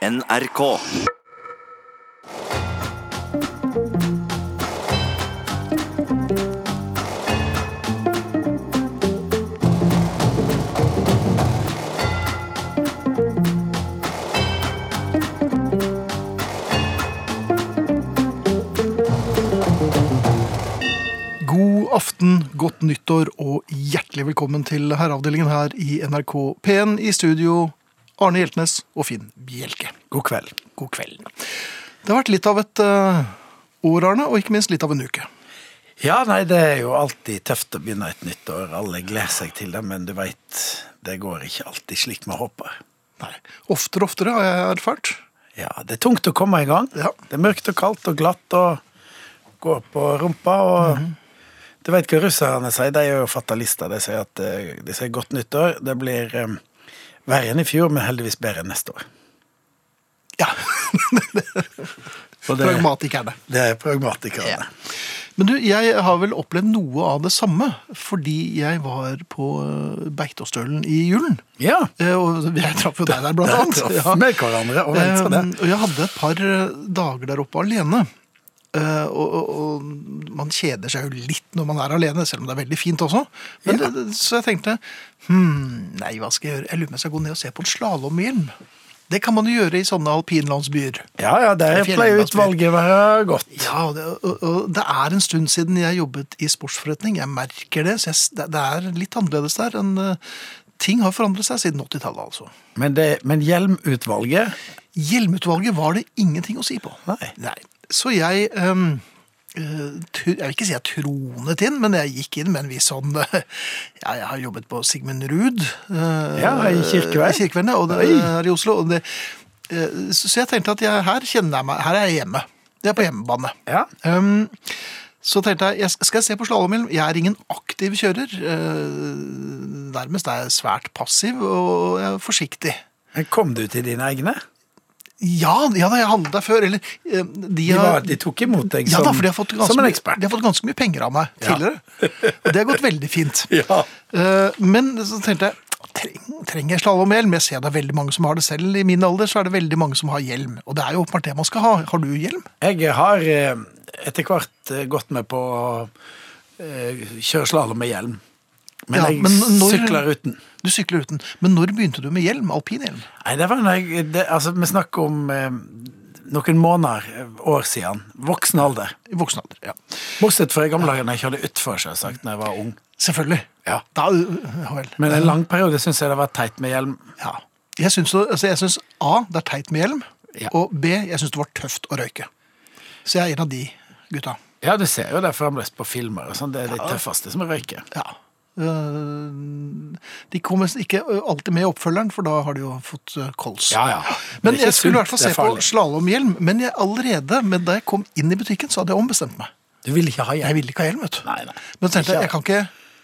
NRK. God aften, godt nyttår og hjertelig velkommen til herreavdelingen her i NRK P1 i studio. Arne Hjeltnes og Finn Bjelke. God kveld. God kveld. Det har vært litt av et eh, år, Arne, og ikke minst litt av en uke. Ja, nei, det er jo alltid tøft å begynne et nytt år. Alle gleder seg til det, men du veit, det går ikke alltid slik vi håper. Nei, Oftere og oftere har jeg erfart. Ja, det er tungt å komme i gang. Ja. Det er mørkt og kaldt og glatt og går på rumpa. og Du veit hva russerne sier, de er jo fatalister. De sier at eh, de sier godt nyttår. Det blir eh, verre enn i fjor, men heldigvis bedre enn neste år. Ja, det, pragmatikerne. det er pragmatikerne. Men du, jeg har vel opplevd noe av det samme, fordi jeg var på eh, Beitostølen i julen. Ja. Eh, Og jeg traff jo deg der, blant annet. Ja. Med hverandre, og. Eh, Og jeg hadde et par dager der oppe alene. Eh, og, og, og man kjeder seg jo litt når man er alene, selv om det er veldig fint også. Men Ja. så jeg tenkte hm, nei, hva skal jeg gjøre? Jeg lurer på om jeg skal gå ned og se på en slalåmhjelm. Det kan man jo gjøre i sånne alpinlandsbyer. Ja, ja, der er pleier utvalget være godt. Ja, og det, og, det er en stund siden jeg jobbet i sportsforretning. Jeg merker det. Så jeg, det, er litt annerledes der. enn eh, ting har forandret seg siden 80-tallet, altså. Men, det, men hjelmutvalget Hjelmutvalget var det ingenting å si på. Nei. Nei. Så jeg eh, Jeg vil ikke si jeg tronet inn, men jeg gikk inn med en viss sånn Ja, jeg har jobbet på Sigmund Ruud. eh, Ja, i Kirkevei. I Kirkeveien, og det, her i Oslo. Og det, eh, så jeg tenkte at jeg, her kjenner jeg meg Her er jeg hjemme. Jeg er på hjemmebane. Ja. Um, så tenkte jeg, skal jeg se på slalåmhjelm. Jeg er ingen aktiv kjører. Nærmest er jeg svært passiv og jeg er forsiktig. Men kom du til dine egne? Ja, ja da, jeg handlet der før. Eller, eh, de, De, var, de tok imot deg ja, som, da, for de ganske, som en ekspert. de har fått ganske mye penger av meg Ja. tidligere. Og det har gått veldig fint. Ja. Eh, men så tenkte jeg, trenger jeg slalåmhjelm? Jeg ser det er veldig mange som har det selv. I min alder så er det veldig mange som har hjelm. Og det er jo åpenbart det man skal ha. Har du hjelm? Jeg har eh, etter hvert gått med på å kjøre slalåm med hjelm. Men Ja, jeg men når- sykler uten. Du sykler uten. Men når begynte du med hjelm? Alpinhjelm? Nei, det var når jeg det, Altså, vi snakker om eh, noen måneder, eh, år siden. Voksen alder. I voksen alder. Ja. Bortsett fra i gamle dager når jeg kjørte utfor, selvsagt, når jeg var ung. Selvfølgelig. Ja. Da, ja. Men en lang periode syns jeg det var teit med hjelm. Ja. Jeg syns, altså A, det er teit med hjelm. Ja. Og B, jeg syns det var tøft å røyke. Så jeg er en av de gutta. Ja, du ser jo det fremdeles på filmer. og sånn. Det er de tøffeste som røyker. Ja. Eh, De kommer ikke alltid med i oppfølgeren, for da har de jo fått eh, kols. Ja, ja. Men jeg skulle i hvert fall se på slalåmhjelm. Men jeg allerede men da jeg kom inn i butikken, så hadde jeg ombestemt meg. Du ville ikke ha Jeg ville ikke ha hjelm, vet du. Nei, nei. Men tenkte jeg, jeg kan ikke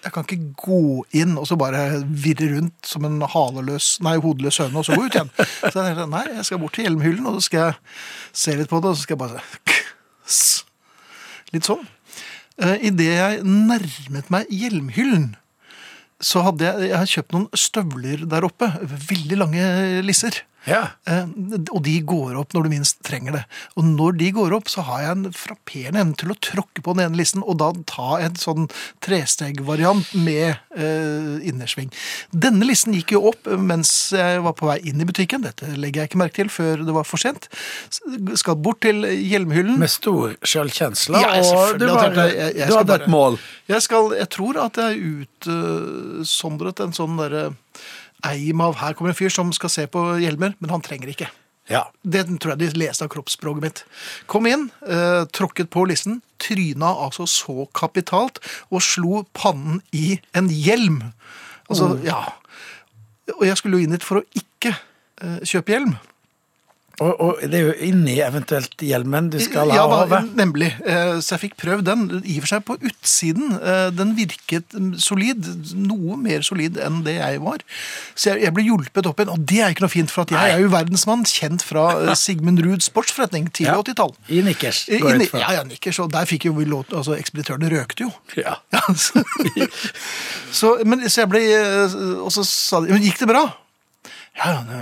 jeg kan ikke gå inn og så bare virre rundt som en haleløs, nei, hodeløs høne og så gå ut igjen. Så jeg tenkte, nei, jeg skal bort til hjelmhyllen, og så skal jeg se litt på det, og så skal jeg bare se Litt sånn. Eh, Idet jeg nærmet meg hjelmhyllen, så hadde jeg, jeg hadde kjøpt noen støvler der oppe. Veldig lange lisser. Ja. Eh, Og de går opp når du minst trenger det. Og når de går opp, så har jeg en frapperende evne til å tråkke på den ene listen, og da ta en sånn trestegvariant med eh, innersving. Denne listen gikk jo opp mens jeg var på vei inn i butikken. Dette legger jeg ikke merke til før det var for sent. Skal bort til hjelmhyllen. Med stor selvkjensle, Ja, og du, har var, jeg- jeg du hadde bare- et mål. Jeg, skal, jeg tror at jeg utsondret en sånn derre eim av her kommer en fyr som skal se på hjelmer, men han trenger ikke. Ja. Det tror jeg de leste av kroppsspråket mitt. Kom inn, eh, tråkket på listen, tryna altså så kapitalt, og slo pannen i en hjelm. Altså, ja. Og jeg skulle jo inn hit for å ikke eh, kjøpe hjelm. Og, og det er jo inni eventuelt hjelmen du skal ja, ha over. over. nemlig. Eh, Så jeg fikk prøvd den. I og for seg på utsiden. eh, Den virket solid. Noe mer solid enn det jeg var. Så jeg, jeg ble hjulpet opp igjen. Og det er ikke noe fint, for at jeg Nei. er jo verdensmann, kjent fra eh, Sigmund Ruud sportsforretning, tidlig Ja. 80-tall. I nikkers, går jeg ut fra. Ja, ja, nikkers. Og der fikk jo vi lov Altså, ekspeditørene røkte jo. Ja. Ja, så, så, men, så jeg ble Og så sa de Men gikk det bra? Ja, ja,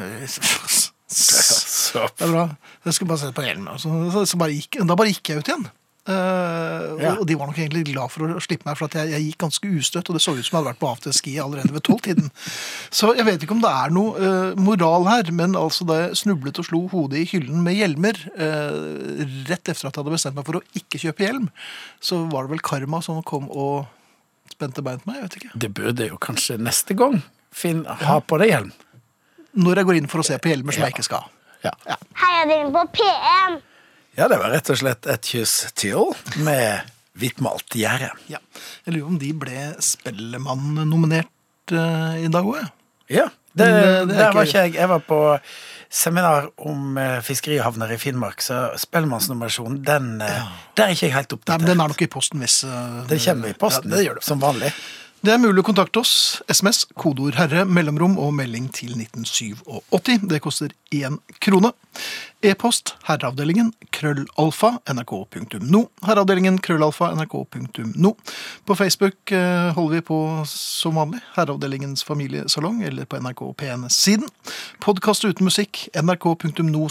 det- Det er bra. Jeg skulle bare sette på hjelmen. Så, så, så bare gikk, da bare gikk jeg ut igjen. Uh, Ja. Og de var nok egentlig glad for å slippe meg, for at jeg, jeg gikk ganske ustøtt, og det så ut som jeg hadde vært på afterski allerede ved tolvtiden. Så jeg vet ikke om det er noe uh, moral her, men altså da jeg snublet og slo hodet i hyllen med hjelmer, uh, rett etter at jeg hadde bestemt meg for å ikke kjøpe hjelm, så var det vel karma som kom og spente bein på meg, jeg vet ikke. Det burde jo kanskje neste gang Finn, ha på deg hjelm. Når jeg går inn for å se på hjelmer som jeg ikke skal ha. Ja. Heia dere på P1! ja, det var rett og slett et kyss til med hvittmalt gjerde. Ja. Jeg lurer på om de ble Spellemann-nominert uh, i dag òg. Ja, det, Men, eh, det er der var ikke- jeg. Jeg var på seminar om uh, fiskerihavner i Finnmark, så Spellemannsnominasjonen, den eh, Der er ikke jeg helt Nei, opptatt. men Den er nok i posten hvis eh, Den kommer i posten, Ja, det gjør det. som vanlig. Det er mulig å kontakte oss. SMS, kodeord 'herre', mellomrom og melding til 1987. Det koster én krone. E-post herreavdelingen krøllalfa nrk.no. Herreavdelingen krøllalfa nrk.no. På Facebook eh, holder vi på som vanlig. Herreavdelingens familiesalong eller på NRK P1-siden. Podkast uten musikk. nrk.no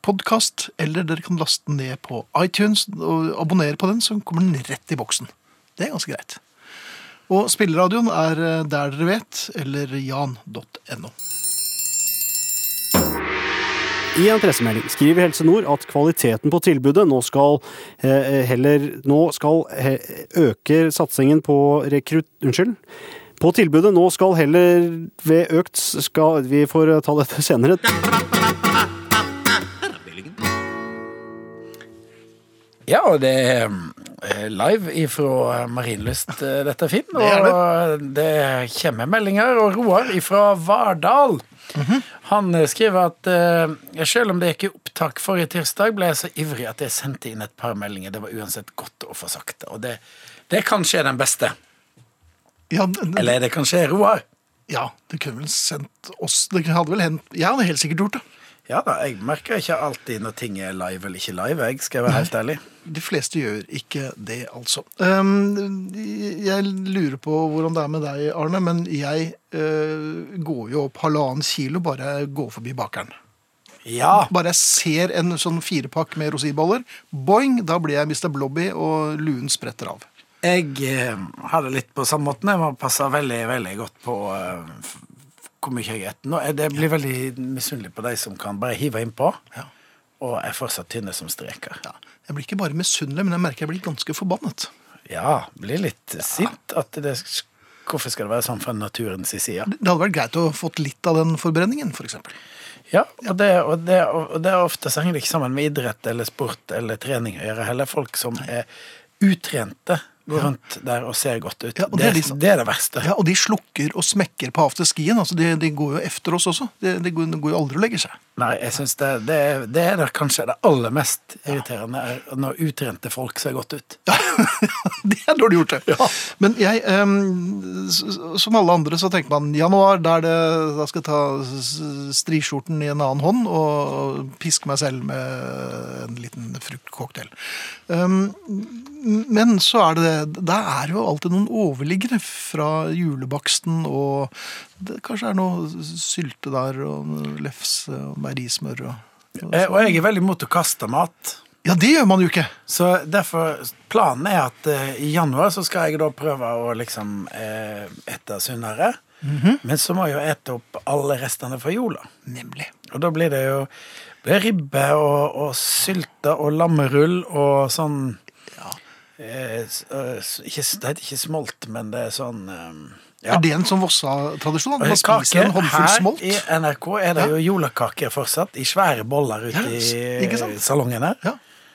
podkast. Eller dere kan laste den ned på iTunes og abonnere på den, så kommer den rett i boksen. Det er ganske greit. Og spilleradioen er eh, der dere vet, eller jan.no. I en pressemelding skriver Helse Nord at kvaliteten på tilbudet nå skal eh, heller Nå skal he, øke satsingen på rekrutt... Unnskyld. På tilbudet nå skal heller ved økt skal Vi får ta dette senere. Ja, det er eh, live ifra Marienlyst, eh, dette, Finn. Det er Og det kommer meldinger. Og Roar ifra Vardal. Han eh, skriver at uh, selv om det gikk i opptak forrige tirsdag, ble jeg så ivrig at jeg sendte inn et par meldinger. Det var uansett godt å få sagt det. Og det, det kanskje er den beste. Ja, det, Eller er det kanskje Roar? ja, det kunne vel sendt oss Det hadde vel hendt Jeg hadde helt sikkert gjort det. Ja da, jeg merker ikke alltid når ting er live eller ikke live, jeg skal være helt ærlig. De fleste gjør ikke det, altså. Um, jeg lurer på hvordan det er med deg, Arne, men jeg uh, går jo opp halvannen kilo bare jeg går forbi bakeren. Ja, Bare jeg ser en sånn firepakk med rosinboller, boing, da blir jeg Mr. Blobby, og luen spretter av. jeg uh, har det litt på samme måten. Jeg må passe veldig, veldig godt på f- hvor mye jeg spiser. Er det blir veldig misunnelig på de som kan bare hive innpå, Ja. og er fortsatt tynne som streker. Ja. Jeg blir ikke bare misunnelig, men jeg merker jeg blir ganske forbannet. Ja, blir litt sint at det Hvorfor skal det være sånn fra naturens side? Det hadde vært greit å fått litt av den forbrenningen, for eksempel. Ja, og det, og, det, og det er ofte så henger det ikke sammen med idrett eller sport eller trening å gjøre. Heller folk som er utrente, går rundt der og ser godt ut. Ja, det er liksom, det er det verste. Ja, Og de slukker og smekker på afterskien. Altså, de, de går jo efter oss også. De, går, de går jo aldri og legger seg. Nei, jeg syns det, det, det er det kanskje det aller mest irriterende, er når utrente folk ser godt ut. Ja, det er dårlig gjort, det. Men jeg, um, som alle andre, så tenker man januar, der det, da skal jeg ta striskjorten i en annen hånd og piske meg selv med en liten fruktcocktail. Um, men så er det det. Der er jo alltid noen overliggere fra julebaksten, og det kanskje er noe sylte der, og lefse og meierismør og Eh, Og jeg er veldig imot å kaste mat. Ja, det gjør man jo ikke. Så derfor, planen er at uh, i januar så skal jeg da prøve å liksom uh, ete sunnere. Men så må jeg jo ete opp alle restene fra jula. Nemlig. Og da blir det jo blir ribbe og, og sylte og lammerull og sånn ja. eh, ikke, Det heter ikke smolt, men det er sånn ja. Er det en sånn Vossa-tradisjon? At man spiser en håndfull Her smolt? i NRK er det jo julekaker fortsatt, i svære boller ute i salongen her. Ja.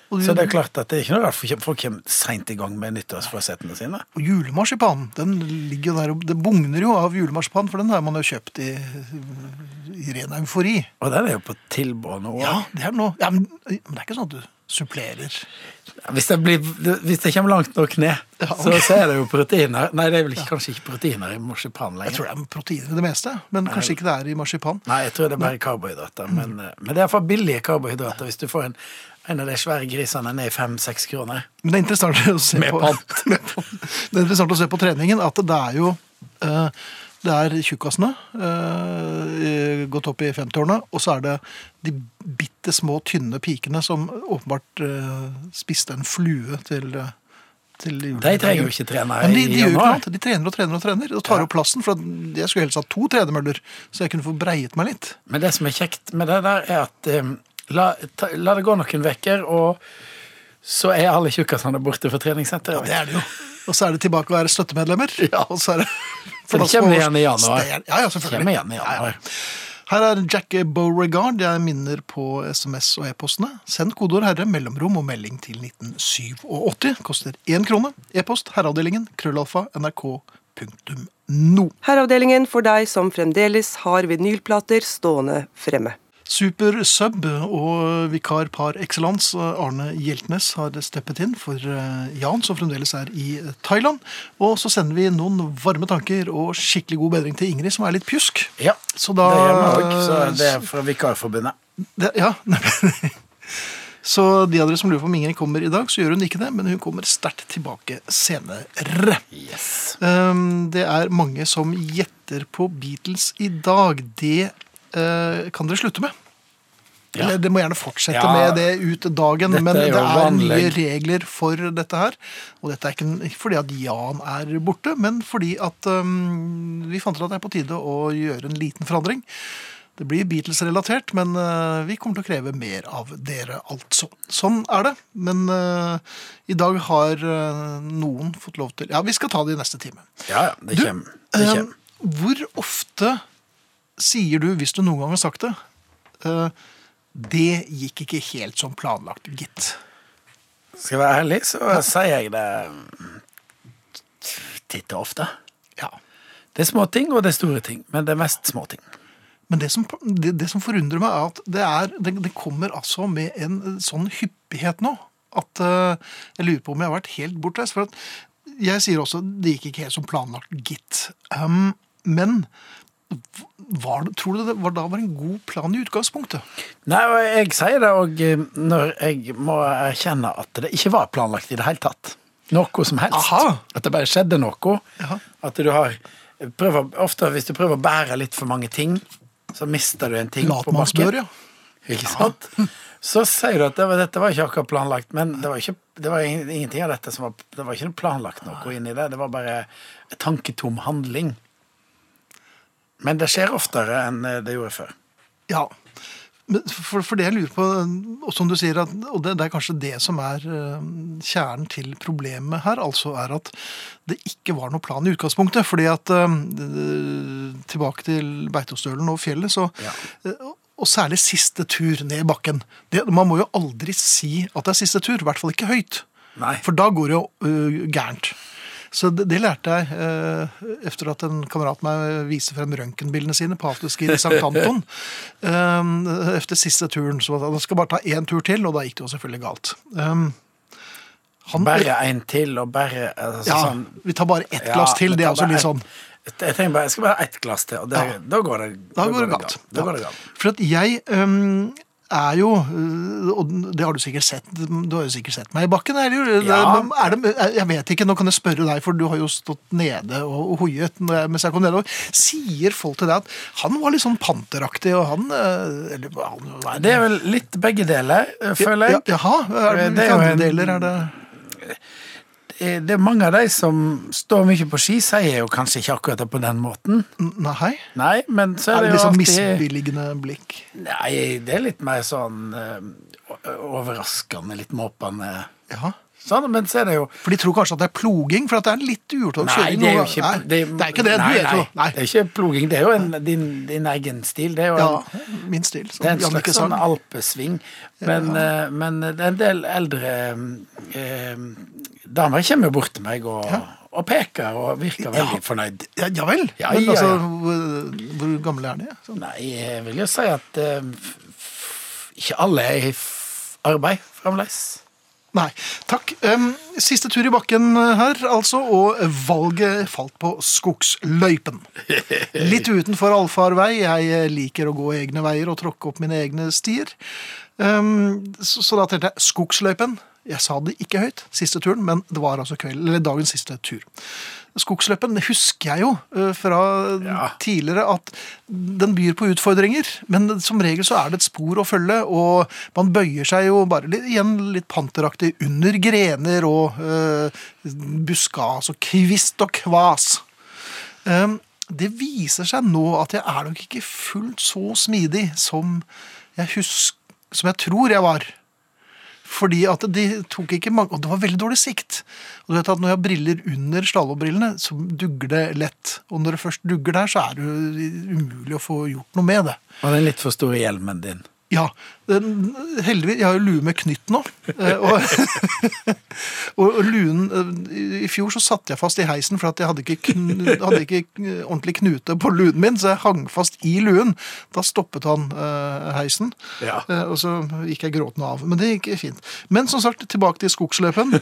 Du, Så det er klart at det er ikke noe rart for folk kommer seint i gang med nyttårsforsettene sine. og julemarsipan, den ligger jo der og Det bugner jo av julemarsipan, for den har man jo kjøpt i, i ren eufori. Og den er jo på tilbud nå. Ja, det er noe. Ja, men, men det er ikke sånn at du supplerer. Hvis, det blir, hvis det kommer langt nok ned, Ja, okay. så, er det jo proteiner. Nei, det er vel ikke, kanskje ikke proteiner i marsipan lenger. Jeg tror det er proteiner i det meste, men kanskje ikke det er i marsipan. Nei, jeg tror det er bare karbohydrater. Men, eh, men det er iallfall billige karbohydrater hvis du får en, en av de svære grisene ned i fem-seks kroner. Men det er interessant å se Med på pant. Det er interessant å se på treningen at det er jo uh, Det er tjukkasene uh, gått opp i 50-årene, og så er det de bitte bitte små, tynne pikene som åpenbart uh, spiste en flue til, til De trenger jo ikke trene Men de, de januar. De trener og trener og trener. Og tar Ja. opp plassen. For jeg skulle helst ha to tredemøller, så jeg kunne få breiet meg litt. Men det som er kjekt med det der, er at um, la, ta, la det gå noen vekker, og så er alle tjukkasene borte fra treningssenteret. Ja, Det er det jo. Og så er det tilbake å være støttemedlemmer. Ja. Og så er det For det kommer igjen i januar. Ja, ja, selvfølgelig. Kommer igjen i Ja, ja. Her er Jack Beauregard. Jeg minner på SMS og e-postene. Send kodeord 'herre', mellomrom og melding til 1987. Koster én krone. E-post herreavdelingen krøllalfa nrk.no. Herreavdelingen for deg som fremdeles har vinylplater stående fremme. Super sub og vikar par excellence Arne Hjeltnes har steppet inn for eh, Jan, som fremdeles er i Thailand. Og så sender vi noen varme tanker og skikkelig god bedring til Ingrid, som er litt pjusk. Ja, Så da det gjør vi òg. Så det er fra Vikarforbundet. Det, ja, Så de av dere som lurer på om Ingrid kommer i dag, så gjør hun ikke det, men hun kommer sterkt tilbake senere. Yes. Um, det er mange som gjetter på Beatles i dag. Det kan dere slutte med. Ja. Eller det må gjerne fortsette Ja, med det ut dagen, men det er nye regler for dette her. Og dette er ikke fordi at Jan er borte, men fordi at um, vi fant ut at det er på tide å gjøre en liten forandring. Det blir Beatles-relatert, men uh, vi kommer til å kreve mer av dere, altså. Sånn er det. Men uh, i dag har uh, noen fått lov til Ja, vi skal ta det i neste time. Ja, ja, det kommer. Det Eh, kommer. hvor ofte sier du, hvis du noen gang har sagt det, eh, det gikk ikke helt som planlagt, gitt. Skal jeg være ærlig, så sier jeg det titt og ofte. Ja. Det er små ting, og det er store ting. Men det er mest små ting. Men det som, det, det som forundrer meg, er at det, er, det, det kommer altså med en sånn hyppighet nå, at uh, jeg lurer på om jeg har vært helt bortreist. For at jeg sier også det gikk ikke helt som planlagt, gitt. Um, men var, tror du det var da var en god plan i utgangspunktet? Nei, og jeg sier det òg når jeg må erkjenne at det ikke var planlagt i det hele tatt. Noe som helst. Aha. At det bare skjedde noe. Aha. At du har prøver, Ofte hvis du prøver å bære litt for mange ting, så mister du en ting på bakken. bakken. ja. Ikke sant? Så sier du at det var, dette var ikke akkurat planlagt, men det var, ikke, det var ingenting av dette som var Det var ikke planlagt noe inni det. Det var bare tanketom handling. Men det skjer oftere enn eh, det gjorde før. Ja, for, for det jeg lurer på, og som du sier, at, og det, det er kanskje det som er eh, kjernen til problemet her, altså er at det ikke var noe plan i utgangspunktet. fordi at eh, tilbake til Beitostølen og fjellet, så, Ja. og særlig siste tur ned i bakken. Det, man må jo aldri si at det er siste tur, i hvert fall ikke høyt. Nei. For da går det jo uh, gærent. Så det, det lærte jeg eh, etter at en kamerat meg viste frem røntgenbildene sine på afterski i St. Anton. Eh, efter siste turen. Så han skal bare ta én tur til, og da gikk det jo selvfølgelig galt. Um, han, Bare en til, og bare altså, ja, sånn vi tar bare ett Ja, glass til. Det er også litt sånn Jeg, tenker bare, jeg skal bare ha ett glass til, og det, Ja. da går det Da går det galt. Da Ja. går det galt. For at jeg øhm, er jo øh, Og det har du sikkert sett. Du har jo sikkert sett meg i bakken. Er det, jo- Ja. er det, jeg vet ikke, nå kan jeg spørre deg, for du har jo stått nede og, hoiet mens jeg kom nedover. Sier folk til deg at han var litt sånn panteraktig, og han øh, Eller han Det er vel litt begge deler, føler jeg. Ja, jaha. Er det, Det er jo en- deler er det Det er mange av de som står mye på ski, sier jo kanskje ikke akkurat det på den måten. Nei? Nei, men så Er er det liksom sånn alltid misbilligende blikk? Nei, det er litt mer sånn eh, overraskende, litt måpende Ja. sånn, men så er det jo For de tror kanskje at det er ploging, for at det er litt uortodoks Nei, kjøring. det er jo ikke nei, det er ikke det. Nei, nei, Nei. Det er ikke ploging, det er jo en, din, din egen stil. Det er jo Ja, en, min stil. det er en slags sånn alpesving. Men, eh, men det er en del eldre eh, damer kommer jo bort til meg og, og peker og virker veldig fornøyd. Ja, ja vel? Ja, Men ja, altså, ja. hvor, hvor gamle er de? Sånn. Nei, jeg vil jo si at eh, f- ikke alle er i arbeid fremdeles. Nei, takk. Um, siste tur i bakken her, altså, og valget falt på skogsløypen. Litt utenfor allfarvei. Jeg liker å gå egne veier og tråkke opp mine egne stier. Um, så, så da tenkte jeg skogsløypen. Jeg sa det ikke høyt, siste turen, men det var altså kveld, eller dagens siste tur. skogsløpen, det husker jeg jo eh, fra Ja. tidligere at den byr på utfordringer. Men som regel så er det et spor å følge, og man bøyer seg jo bare litt, igjen litt panteraktig under grener og uh, buskas og kvist og kvas. Um, det viser seg nå at jeg er nok ikke fullt så smidig som jeg, husker, som jeg tror jeg var. Fordi at de tok ikke mange, og det var veldig dårlig sikt. Og du vet at Når jeg har briller under slalåmbrillene, så dugger det lett. Og når det først dugger der, så er det umulig å få gjort noe med det. Og den litt for store hjelmen din. Ja, den, heldigvis. Jeg har jo lue med knytt nå. eh, Og, og, luen eh, I fjor så satt jeg fast i heisen, for at jeg hadde ikke, hadde ikke eh, ordentlig knute på luen min, så jeg hang fast i luen. Da stoppet han heisen, Ja. og så gikk jeg gråtende av. Men det gikk fint. Men som sagt, tilbake til skogsløpen.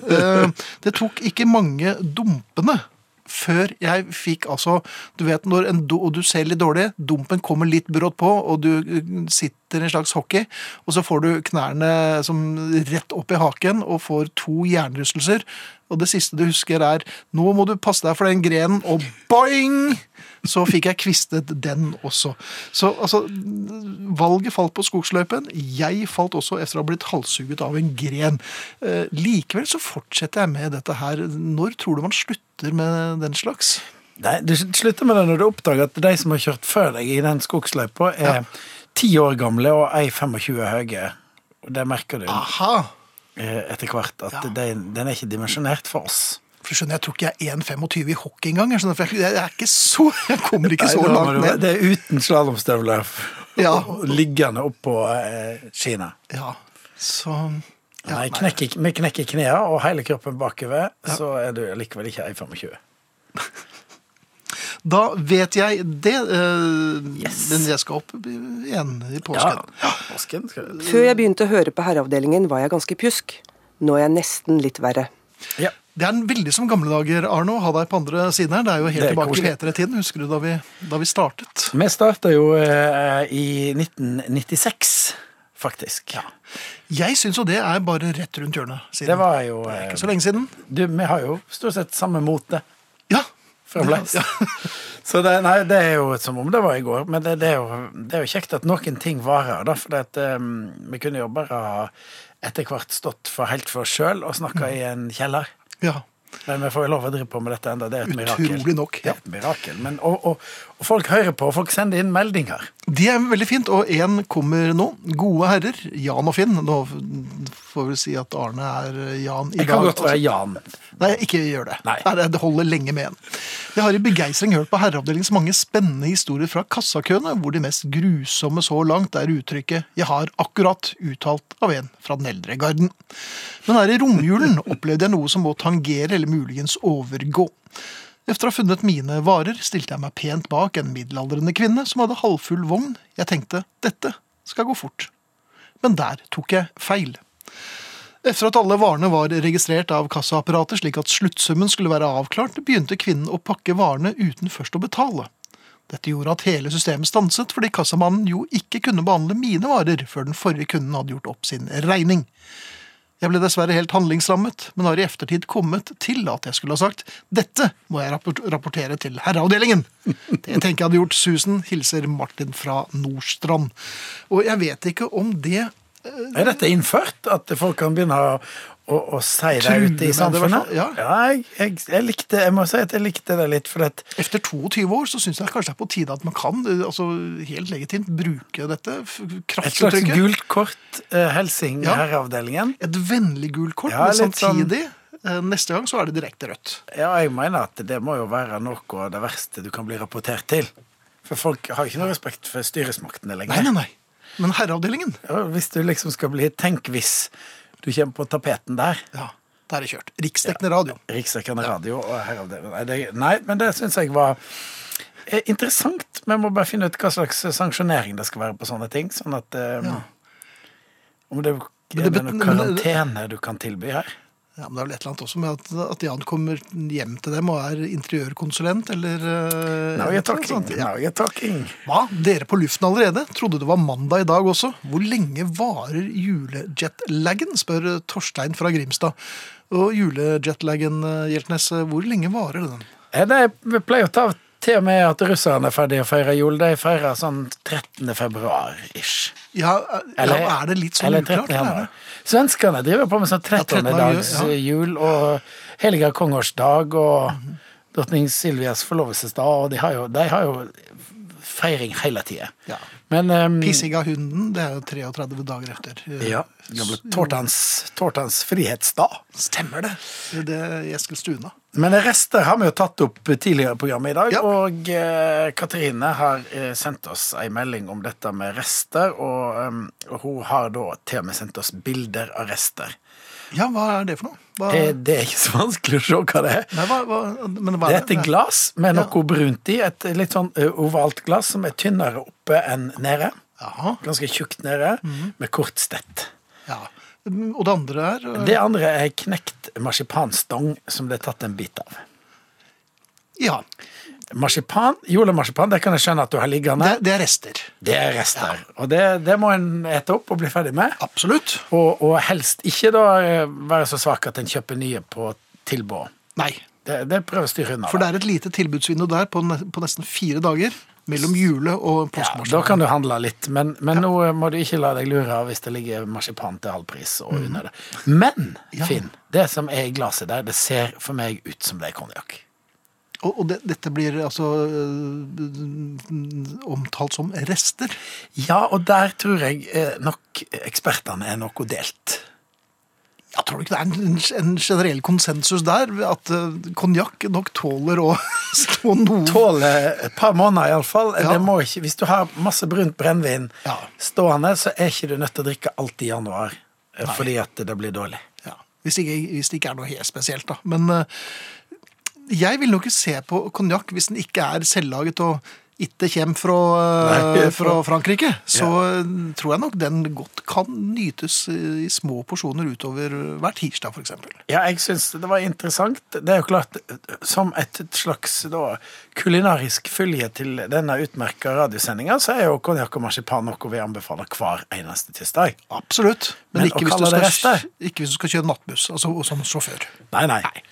Det tok ikke mange dumpene før jeg fikk altså Du vet når en do, og du ser litt dårlig, dumpen kommer litt brått på, og du sitter i en slags hockey, og så får du knærne som rett opp i haken og får to hjernerystelser. Og det siste du husker er 'nå må du passe deg for den grenen', og boing! Så fikk jeg kvistet den også. Så altså, valget falt på skogsløypen. Jeg falt også etter å ha blitt halshugget av en gren. Eh, likevel så fortsetter jeg med dette her. Når tror du man slutter med den slags? Nei, Du slutter med det når du oppdager at de som har kjørt før deg i den skogsløypa, er ti år gamle og ei 25 høye. Og det merker du Aha! eh, etter hvert, at Ja. den, den er ikke dimensjonert for oss. For skjønner, Jeg tror ikke jeg er 1,25 i hockey engang. Jeg, skjønner, for jeg, jeg er ikke så, jeg kommer ikke så langt ned. Det er uten slalåmstøvler Ja. liggende oppå eh, skiene. Ja, så ja, Nei, knekker, knekk i- med knekk i knærne og hele kroppen bakover, så er du likevel ikke 1,25. Da vet jeg det. Uh, Yes. Men jeg skal opp igjen i påsken. Ja, påsken skal jeg... Før jeg begynte å høre på Herreavdelingen, var jeg ganske pjusk. Nå er jeg nesten litt verre. Ja. Det er en veldig som gamle dager, Arno, ha deg på andre siden her. Det er jo helt er tilbake til i P3-tiden. Husker du da vi, da vi startet? Vi starta jo eh, i 1996, faktisk. Jeg syns jo det er bare rett rundt hjørnet. Siden. Det var jo Det er eh, ikke så lenge siden. du, Vi har jo stort sett samme mote Ja. Fremdeles. Ja. Så det, nei, det er jo som om det var i går. Men det, det, er, jo, det er jo kjekt at noen ting varer. da, For at, eh, vi kunne jo bare etter hvert stått for helt for oss sjøl og snakka i en kjeller. ja. Men vi får jo lov å drive på med dette enda. Det er et mirakel. Utrolig nok. Det er et mirakel. Men, og, og folk hører på, folk sender inn meldinger. Det er veldig fint, og én kommer nå. Gode herrer, Jan og Finn. Nå får vi si at Arne er Jan i Det kan godt være Jan. Nei, ikke gjør det. Nei. det holder lenge med en. Jeg har i begeistring hørt på Herreavdelingens mange spennende historier fra kassakøene, hvor de mest grusomme så langt er uttrykket 'jeg har akkurat' uttalt av en fra den eldre garden. Men her i romjulen opplevde jeg noe som må tangere eller muligens overgå. Efter å ha funnet mine varer, stilte jeg meg pent bak en middelaldrende kvinne som hadde halvfull vogn. Jeg tenkte dette skal gå fort. Men der tok jeg feil. Efter at alle varene var registrert av kassaapparatet slik at sluttsummen skulle være avklart, begynte kvinnen å pakke varene uten først å betale. Dette gjorde at hele systemet stanset, fordi kassamannen jo ikke kunne behandle mine varer før den forrige kunden hadde gjort opp sin regning. Jeg ble dessverre helt handlingslammet, men har i eftertid kommet til at jeg skulle ha sagt dette må jeg rapportere til herreavdelingen. Det tenker jeg hadde gjort susen, hilser Martin fra Nordstrand. Og jeg vet ikke om det Er dette innført? At folk kan begynne å, å, å det ute i samfunnet? ja. jeg, jeg, jeg likte Jeg må si at jeg likte det litt, for at Efter 22 år så syns jeg kanskje det er på tide at man kan altså, helt legitimt bruke dette et slags gult kort, uh, helsing Ja. herreavdelingen. Et vennlig gult kort, Ja, men sånn- samtidig eh, neste gang så er det direkte rødt. Ja, jeg mener at det må jo være noe av det verste du kan bli rapportert til. For folk har ikke noe respekt for styresmaktene Nei, lenger. nei, nei. Men herreavdelingen, Ja, hvis du liksom skal bli Tenk hvis du kommer på tapeten der. ja, der er det kjørt. Riksdekkende radio. Riksdekkende radio og. Nei, det, nei, men det syns jeg var eh, interessant. Vi må bare finne ut hva slags sanksjonering det skal være på sånne ting. Sånn at eh, Ja. Om det er noen karantene du kan tilby her. Ja, men det er vel et eller annet også med at, at Jan kommer hjem til dem og er interiørkonsulent, eller eh, Now you're talking. Now you're talking. Hva? Dere på luften allerede? Trodde det var mandag i dag også. Hvor lenge varer julejetlaggen, spør Torstein fra Grimstad. Og julejetlaggen, eh, Hjeltnes, hvor lenge varer den? Jeg pleier å ta til og med at russerne er ferdige å feire jul. De feirer sånn 13. februar-ish. Ja, ja, er det litt sånn eller uklart? 13. eller det? Svenskene driver på med sånn 13. 13. dags ja. jul og helga kongårsdag og drottning Silvias forlovelsesdag, og de har jo, de har jo feiring hele tida. Ja. Men um, Pissing av hunden, det er jo 33 dager etter. ja, gamle tårtans, tårtans frihetsdag. Stemmer det. Det er Eskilstuna. Men rester har vi jo tatt opp tidligere i programmet i dag, Ja. og uh, Katrine har uh, sendt oss en melding om dette med rester, og, um, hun har da til og med sendt oss bilder av rester. Ja, hva er det for noe? Hva, Det, det er ikke så vanskelig å se hva det er. nei, hva, hva, men hva Det er et glass med Ja. noe brunt i, et litt sånn eh, ovalt glass som er tynnere oppe enn nede. Aha. Ganske tjukt nede, Mhm. med kort stett. ja. Og det andre er øh, Det andre er knekt marsipanstong som det er tatt en bit av. Ja, Marsipan, julemarsipan, det kan jeg skjønne at du har liggende. det, det er rester. Det er rester. Og det, det må en ete opp og bli ferdig med. Absolutt. Og, og helst ikke da eh, være så svak at en kjøper nye på tilbud. Nei, Det, det prøver å styre unna. for det er et lite tilbudsvindu der på, på nesten fire dager mellom jule- og ja, da kan du handle litt, men, men nå må du ikke la deg lure hvis det ligger marsipan til halv pris og under det. Men. Ja. Finn, det som er i glasset der, det ser for meg ut som det er konjakk. Og, og det, dette blir altså øh, omtalt som rester. Ja, og der tror jeg eh, nok ekspertene er noe delt. Jeg tror ikke det er en, en generell konsensus der, at uh, konjakk nok tåler å stå noe Tåler et par måneder iallfall. Ja. Det må ikke, hvis du har masse brunt brennevin Ja. stående, så er ikke du nødt til å drikke alt i januar Nei. fordi at det blir dårlig. Ja, hvis, ikke, hvis det ikke er noe helt spesielt, da. Men eh, jeg vil nok ikke se på konjakk hvis den ikke er selvlaget og ikke kommer fra, eh, Nei, fra Frankrike. Så ja. tror jeg nok den godt kan nytes i små porsjoner utover hver tirsdag, f.eks. Ja, jeg syns det var interessant. Det er jo klart, som et slags da, kulinarisk følge til denne utmerka radiosendinga, så er jo konjakk og marsipan noe vi anbefaler hver eneste tirsdag. Absolutt. Men, Men ikke, hvis du skal, ikke hvis du skal kjøre nattbuss, altså som sjåfør. Nei, nei. Nei,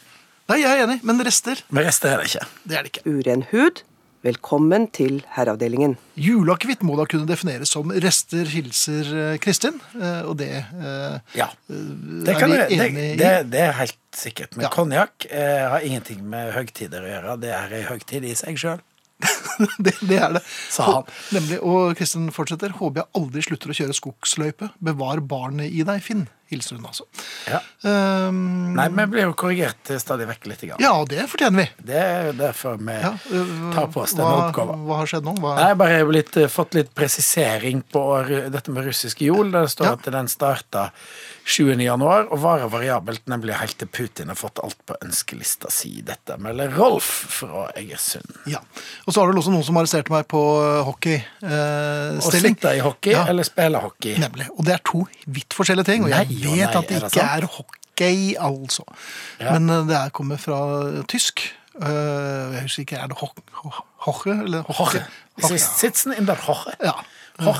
jeg er enig, men rester, Men rester er det ikke. det er det ikke. Uren hud. Velkommen til Herreavdelingen. Juleakevitt må da kunne defineres som rester, hilser eh, Kristin, eh, og det eh, Ja. Det, er kan vi jeg, det, i? det, det er helt sikkert. Men Ja. konjakk har ingenting med høgtider å gjøre. Det er ei høgtid i seg sjøl. det, det er det. Sa han. Og, nemlig, og Kristin fortsetter. Håper jeg aldri slutter å kjøre skogsløype. Bevar barnet i deg, Finn. Hilser hun altså. Ja. Um, Nei, vi blir jo korrigert stadig vekk litt. Grann. ja, det fortjener vi. Det er derfor vi Ja, uh, tar på oss denne hva, oppgaven. hva har skjedd nå? Hva, Jeg har bare blitt, eh, fått litt presisering på dette med russiske jul. Der det står Ja. at den starta 7. januar og varer variabelt, nemlig helt til Putin har fått alt på ønskelista si. Dette melder Rolf fra Egersund. ja. Og så har det også noen som arresterte meg på Å hockeystilling. sitte i hockey Ja. eller spille hockey. Nemlig. Og det er to vidt forskjellige ting. Og jeg Nei vet nei, at det er det ikke sant? er hockey, altså. Ja. Men eh, det er kommer fra tysk. Uh, jeg husker ikke, er det hoch- ho- hoche? Eller hoche? Sitzen in der Hoche. Ja.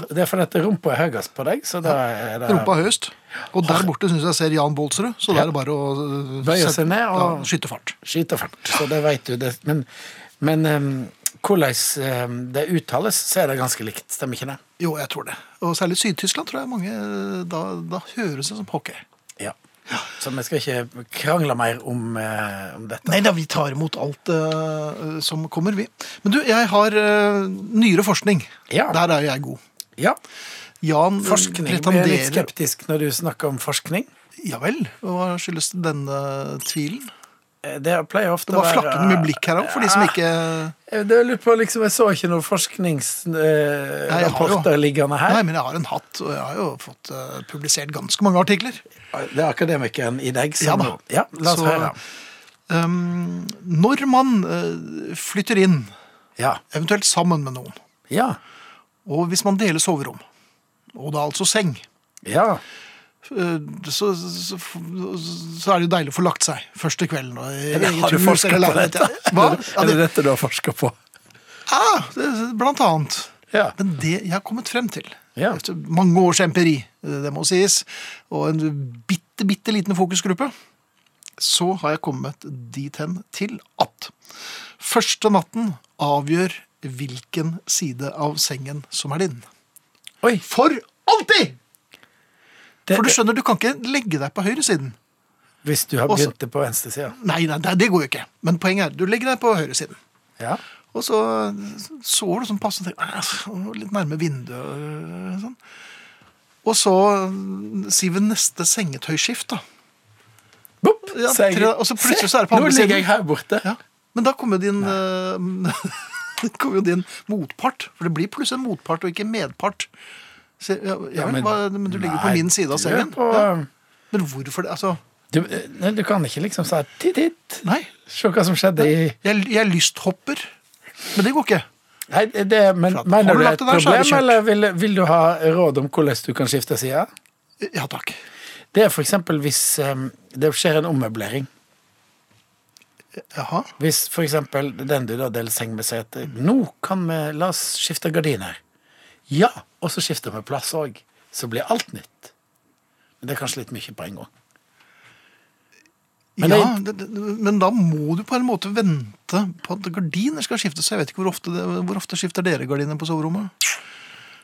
Det er fordi rumpa er høyest på deg, så da er det Rumpa høyest. Og der borte syns jeg ser Jan Bolsrud, så da er det bare å eh, Bøye seg ned og- ja, skyte fart. skytefart. Så det vet du. Det. Men, men em, hvordan det uttales, så er det ganske likt. Stemmer ikke det? Jo, jeg tror det. Og særlig Syd-Tyskland tror jeg mange eh, Da, da høres det som hockey. Ja. Så vi skal ikke krangle mer om, eh, om dette. Nei da, vi tar imot alt eh, som kommer, vi. Men du, jeg har eh, nyere forskning. Ja. Der er jeg god. Ja, Jan forskning. Forskning. Jeg er litt skeptisk når du snakker om forskning. Ja vel. Hva skyldes denne tvilen? Eh, Det pleier ofte å Det var være flakkende med blikk her òg, for de som ikke det Jeg på, liksom, jeg så ikke noen forskningsrapporter liggende her. Nei, men jeg har en hatt, og jeg har jo fått uh, publisert ganske mange artikler. Det er akademikeren i deg som Ja da. Ja, la oss Så- høre. Um, når man uh, flytter inn, Ja. eventuelt sammen med noen, Ja. og hvis man deler soverom, og da altså seng, Ja. Eh, så, så, så er det jo deilig å få lagt seg første kvelden. Eller har du forska på dette? Hva? Er det det, dette du har forska på? Ja, det, blant annet. Ja. Men det jeg har kommet frem til, Ja. efter mange års empiri, det må sies, og en bitte, bitte liten fokusgruppe, så har jeg kommet dit hen til at Første natten avgjør hvilken side av sengen som er din. Oi! For alltid! For du skjønner, du kan ikke legge deg på høyresiden. hvis du har begynt det på venstresida. Nei, nei, det går jo ikke. Men poenget er, du legger deg på høyresiden. Ja. Og så sover du sånn passe tenker, litt nærme vinduet. og Sånn. Og så mm, sier vi neste sengetøyskift, da. Bopp, Ja, tre- og så plutselig så er det på Nå andre ligger siden. jeg her borte. Ja. Men da kommer din eh, kommer jo din motpart. For det blir plutselig en motpart og ikke medpart. Ja, ja, men, hva, men du ligger på min side av sengen. På, Ja. Men hvorfor det? Altså, du, du kan ikke liksom si titt, titt. nei. Se hva som skjedde i Jeg, jeg lysthopper. Men det går ikke. Nei, det, men at- Mener du det der, er et problem, kjørt. eller vil, vil du ha råd om hvordan du kan skifte side? Ja takk. Det er eksempel hvis um, det skjer en ommøblering. Jaha. Hvis eksempel den du da deler seng med sier at nå kan vi la oss skifte gardiner. Ja, og så skifter vi plass òg. Så blir alt nytt. Men det er kanskje litt mye på en gang. Men ja, det- det, men da må du på en måte vente på at gardiner skal skiftes. Jeg vet ikke hvor ofte, det, hvor ofte skifter dere gardiner på soverommet?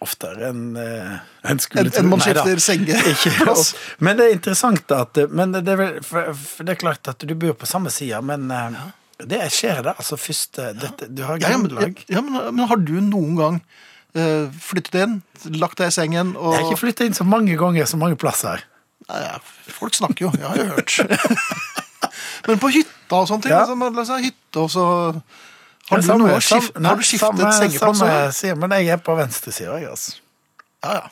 Oftere enn eh, en skulle tro. enn man skifter sengeplass. Men det er interessant at Men det er, vel, for, for det er klart at du bor på samme side, men ja. det skjer det. Altså først. dette, Du har Ja, ja, men, ja, men, men har du noen gang eh, flyttet inn, lagt deg i sengen og Jeg har ikke flytta inn så mange ganger så mange plasser. Ja, Folk snakker jo, jeg har jo hørt. men på hytta og sånne ting. Ja. Liksom, hytte, og så Har du, samme- noe skift, samme- har du skiftet samme- sengeplass? Samme side, men jeg er på venstresida, jeg, altså. Ja, ja.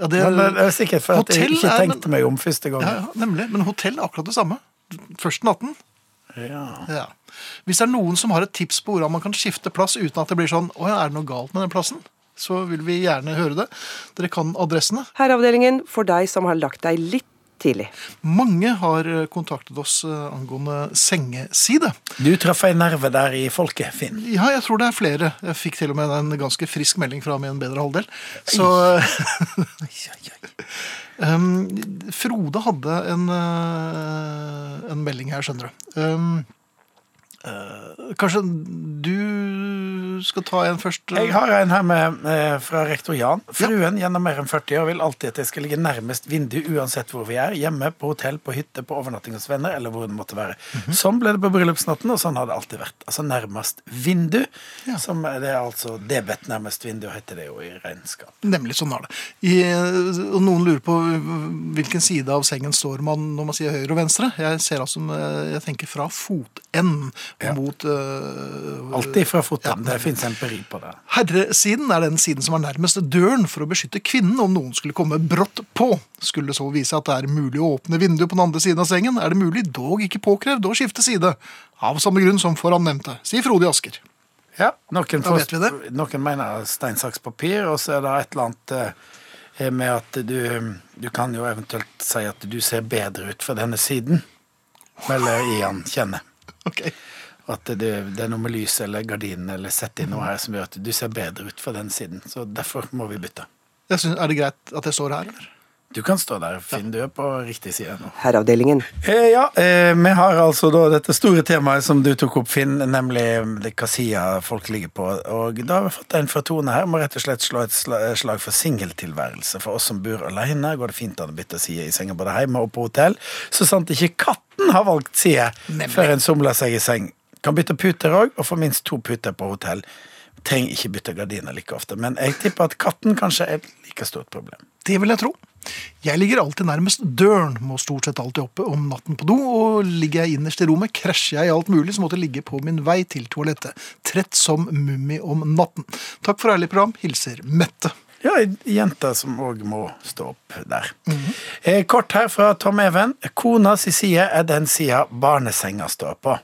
ja, det, Men det er sikkert for at jeg ikke ikke er- tenkte meg om første gang. ja, ja, nemlig. Men hotell er akkurat det samme. Første natten. Ja. Ja. Hvis det er noen som har et tips på hvordan man kan skifte plass uten at det blir sånn Å ja, er det noe galt med den plassen? Så vil vi gjerne høre det. Dere kan adressene. Herreavdelingen for deg som har lagt deg litt tidlig. Mange har eh, kontaktet oss eh, angående sengeside. Du traff ei nerve der i folket, Finn. Ja, jeg tror det er flere. Jeg fikk til og med en ganske frisk melding fra min bedre halvdel. Så um, Frode hadde en, eh, en melding her, skjønner du. Um, uh, kanskje du skal ta en først? Jeg har en her med, eh, fra rektor Jan. Fruen gjennom mer enn 40 år vil alltid at jeg skal ligge nærmest vindu uansett hvor vi er. Hjemme, på hotell, på hytte, på overnatting hos venner eller hvor det måtte være. Sånn ble det på bryllupsnatten, og sånn har det alltid vært. Altså nærmest vindu. Ja. Som det er altså debet nærmest vindu, heter det jo i regnskap. Nemlig sånn er det. I, og noen lurer på hvilken side av sengen står man når man sier høyre og venstre. Jeg ser altså, jeg tenker fra fotenden Ja. mot uh, Alltid fra foten. Ja. Fins empiri på det. Herresiden er den siden som er nærmest døren for å beskytte kvinnen om noen skulle komme brått på. Skulle det så vise at det er mulig å åpne vinduet på den andre siden av sengen, er det mulig, dog ikke påkrevd, å skifte side. Av samme grunn som foran nevnte, sier Frode i Asker. Ja, noen, Da vet vi det. noen mener stein, saks, papir, og så er det et eller annet eh, med at du, du kan jo eventuelt si at du ser bedre ut fra denne siden. Eller Ian kjenner. Ok. At det, det er noe med lys eller gardinen eller sett inn noe her som gjør at du ser bedre ut fra den siden. Så derfor må vi bytte. Jeg synes, er det greit at jeg står her, eller? Du kan stå der, Finn. Du er på riktig side nå. Herreavdelingen. Eh, ja, eh, vi har altså da dette store temaet som du tok opp, Finn, nemlig det hva sida folk ligger på. Og da har vi fått en fra Tone her. Må rett og slett slå et slag for singeltilværelse. For oss som bor alene, går det fint an å bytte side i senga både hjemme og på hotell. Så sant ikke katten har valgt side før en somler seg i seng. Kan bytte puter òg, og få minst to puter på hotell. Trenger ikke bytte gardiner like ofte, men jeg tipper at katten kanskje er et like stort problem. Det vil jeg tro. Jeg ligger alltid nærmest døren, må stort sett alltid oppe om natten på do, og ligger jeg innerst i rommet, krasjer jeg i alt mulig så måtte jeg ligge på min vei til toalettet. Trett som mummi om natten. Takk for ærlig program. Hilser Mette. Ja, ei jente som òg må stå opp der. eh, kort her fra Tom Even. Kona si side er den sida barnesenga står på.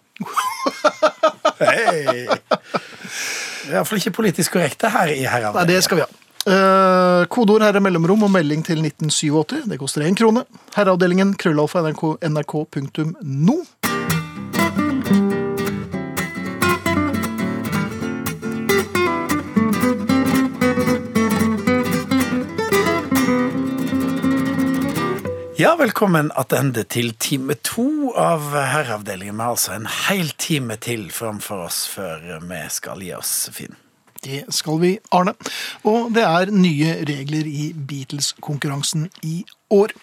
Hei! Iallfall ikke politisk korrekt det her i Nei, herreavdelingen. det skal vi ha. Uh, kodeord her er mellomrom og melding til 1987. Det koster én krone. Herreavdelingen krøllalfa nrk, Ja, velkommen tilbake til time to av Herreavdelingen. Vi har altså en hel time til framfor oss før vi skal gi oss, Finn. Det skal vi, Arne. Og det er nye regler i Beatles-konkurransen i år.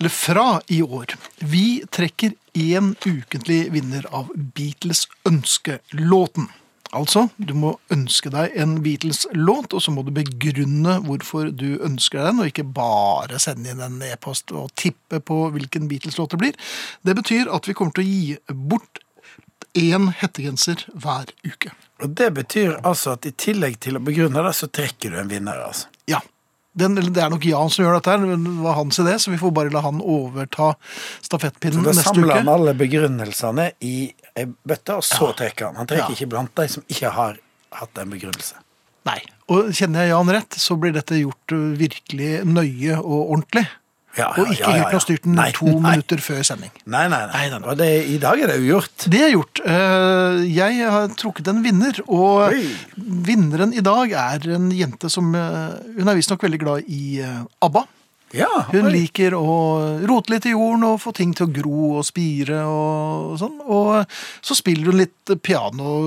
Eller fra i år. Vi trekker én ukentlig vinner av Beatles ønskelåten. Altså, du må ønske deg en Beatles-låt, og så må du begrunne hvorfor du ønsker deg den, og ikke bare sende inn en e-post og tippe på hvilken Beatles-låt det blir. Det betyr at vi kommer til å gi bort én hettegenser hver uke. Og Det betyr altså at i tillegg til å begrunne det, så trekker du en vinner, altså. Ja. Den, det er nok Jan som gjør dette, her, det var hans idé, så vi får bare la han overta stafettpinnen neste uke. Da samler han alle begrunnelsene i ei bøtte, og så trekker han. Han trekker Ja. ikke blant de som ikke har hatt en begrunnelse. Nei. Og kjenner jeg Jan rett, så blir dette gjort uh, virkelig nøye og ordentlig. Ja, ja, Og ikke Hytten og styrten Nei, to nei. minutter før sending. Nei, nei, nei. Nei, nei, nei. Og det, i dag er det ugjort. Det er gjort. Eh, Jeg har trukket en vinner, og Oi. vinneren i dag er en jente som eh, Hun er visstnok veldig glad i eh, ABBA. Ja, Hun liker å rote litt i jorden og få ting til å gro og spire og sånn. Og så spiller hun litt piano,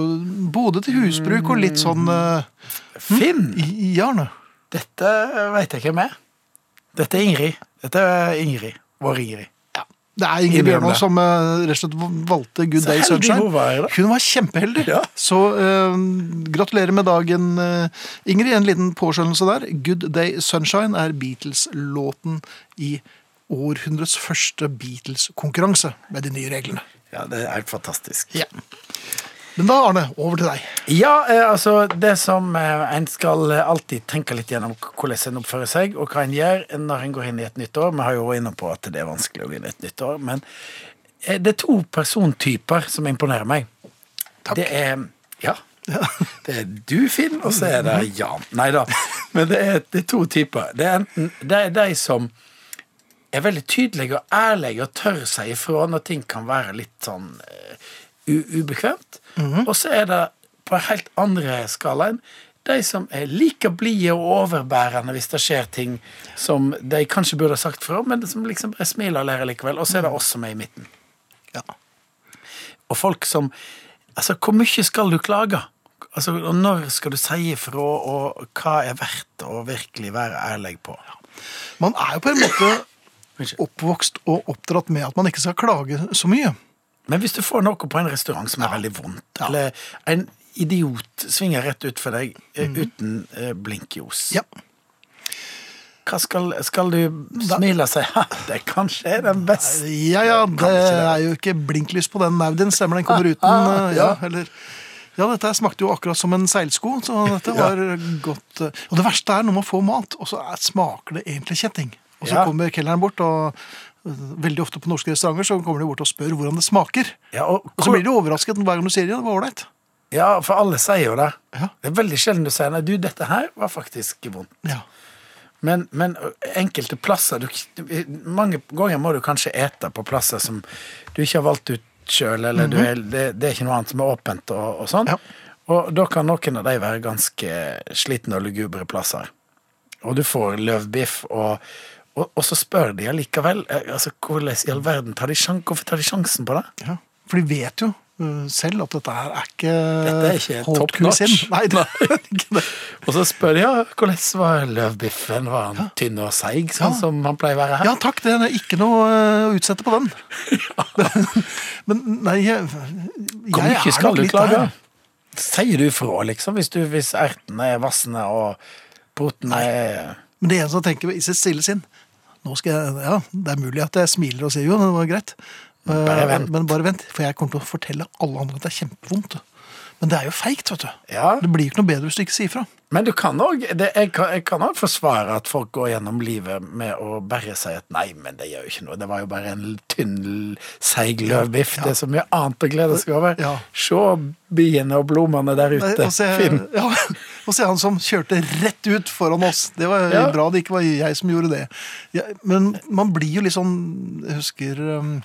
både til husbruk og litt sånn eh, Finn! i. Dette veit jeg hvem er. Dette er Ingrid. Dette er Ingrid. Vår Ingrid. Det er Ingrid Bjørnov som uh, rett og slett valgte Good Day Sunshine. hun var. Hun var kjempeheldig. Ja. Så uh, gratulerer med dagen, uh, Ingrid. En liten påskjønnelse der. Good Day Sunshine er Beatles-låten i århundrets første Beatles-konkurranse med de nye reglene. Ja, det er fantastisk. Ja. Men da, Arne, over til deg. Ja, eh, altså det som eh, en skal eh, alltid tenke litt gjennom hvordan en oppfører seg, og hva en gjør når en går inn i et nytt år. Vi har jo vært inne på at det er vanskelig å gå inn i et nytt år, men det er to persontyper som imponerer meg. Takk. Det er Ja. Det er du, Finn, og så er det Jan. Nei da. Men det er, det er to typer. Det er enten det er de som er veldig tydelige og ærlige og tør seg ifra når ting kan være litt sånn eh, ubekvemt. Og så er det på en helt andre skalaen de som er like blide og overbærende hvis det skjer ting som de kanskje burde ha sagt fra, men som liksom bare smiler og ler likevel. Og så er det oss som er i midten. Ja. Og folk som Altså, hvor mye skal du klage? Altså, og Når skal du si ifra, og hva er verdt å virkelig være ærlig på? Man er jo på en måte oppvokst og oppdratt med at man ikke skal klage så mye. Men hvis du får noe på en restaurant som er veldig vondt, Ja. eller en idiot svinger rett ut for deg mm. uten eh, blinkjos Ja. hva skal, skal du smile og si det kanskje er den beste Ja, ja, det er jo ikke blinklys på den Naudien, stemmer den kommer uten Ah, eh, ja, ja. eller ja, dette smakte jo akkurat som en seilsko, så dette var godt. eh, Og det verste er når man får mat, og så er, smaker det egentlig kjetting. Og så Ja. kommer kelneren bort, og veldig ofte på norske restauranter så kommer de bort og spør hvordan det smaker. ja, og, Og så blir de overrasket hver gang du sier det. det var ålreit. ja, for alle sier jo det. Ja. Det er veldig sjelden du sier nei, du, dette her var faktisk vondt. Ja. Men, men enkelte plasser du, Mange ganger må du kanskje ete på plasser som du ikke har valgt ut sjøl, eller du er, det, det er ikke noe annet som er åpent og, og sånn. Ja. Og da kan noen av de være ganske slitne og lugubre plasser. Og du får løvbiff, og, og, og så spør de allikevel eh, altså, hvordan i all verden tar de sjan Hvorfor tar de sjansen på det? Ja. For de vet jo eh, selv at dette her er ikke Dette er ikke top notch. Nei, det er ikke det. Og så spør de ja, hvordan var løvbiffen? Var han tynn og seig, sånn Ja. som han pleier å være her? Ja takk, det er ikke noe eh, å utsette på den. Men nei, jeg, jeg er nok litt klage? der. Sier du fra, liksom, hvis, du, hvis ertene er vassende og potene er Men det er en som tenker i sitt stille sinn Nå skal jeg, ja, Det er mulig at jeg smiler og sier jo, det var greit. Bare Eh, vent. Men bare vent, for jeg kommer til å fortelle alle andre at det er kjempevondt. Men det er jo feigt, vet du. Ja. Det blir jo ikke noe bedre hvis du ikke sier fra. Men du kan òg Jeg kan jeg kan også forsvare at folk går gjennom livet med å bare si at nei, men det gjør jo ikke noe. Det var jo bare en tynn, seig løvbiff. Det er så mye annet å glede seg over. Ja. Se biene og blomstene der ute. Og se, Finn. Ja, og se han som kjørte rett ut foran oss. Det var Ja. bra det ikke var jeg som gjorde det. Ja, men man blir jo litt sånn Jeg husker um,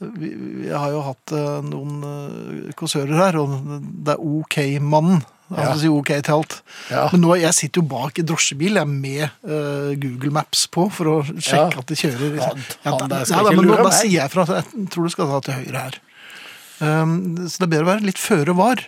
vi- Jeg har jo hatt uh, noen uh, kåsører her, og det er OK-mannen Altså si ok til alt. Ja. Men nå, jeg sitter jo bak i drosjebil jeg, med uh, Google Maps på for å sjekke Ja. at de kjører. Han- Ja, ja, da sier jeg fra at jeg tror du skal ta til høyre her. Um, så det er bedre å være litt føre var.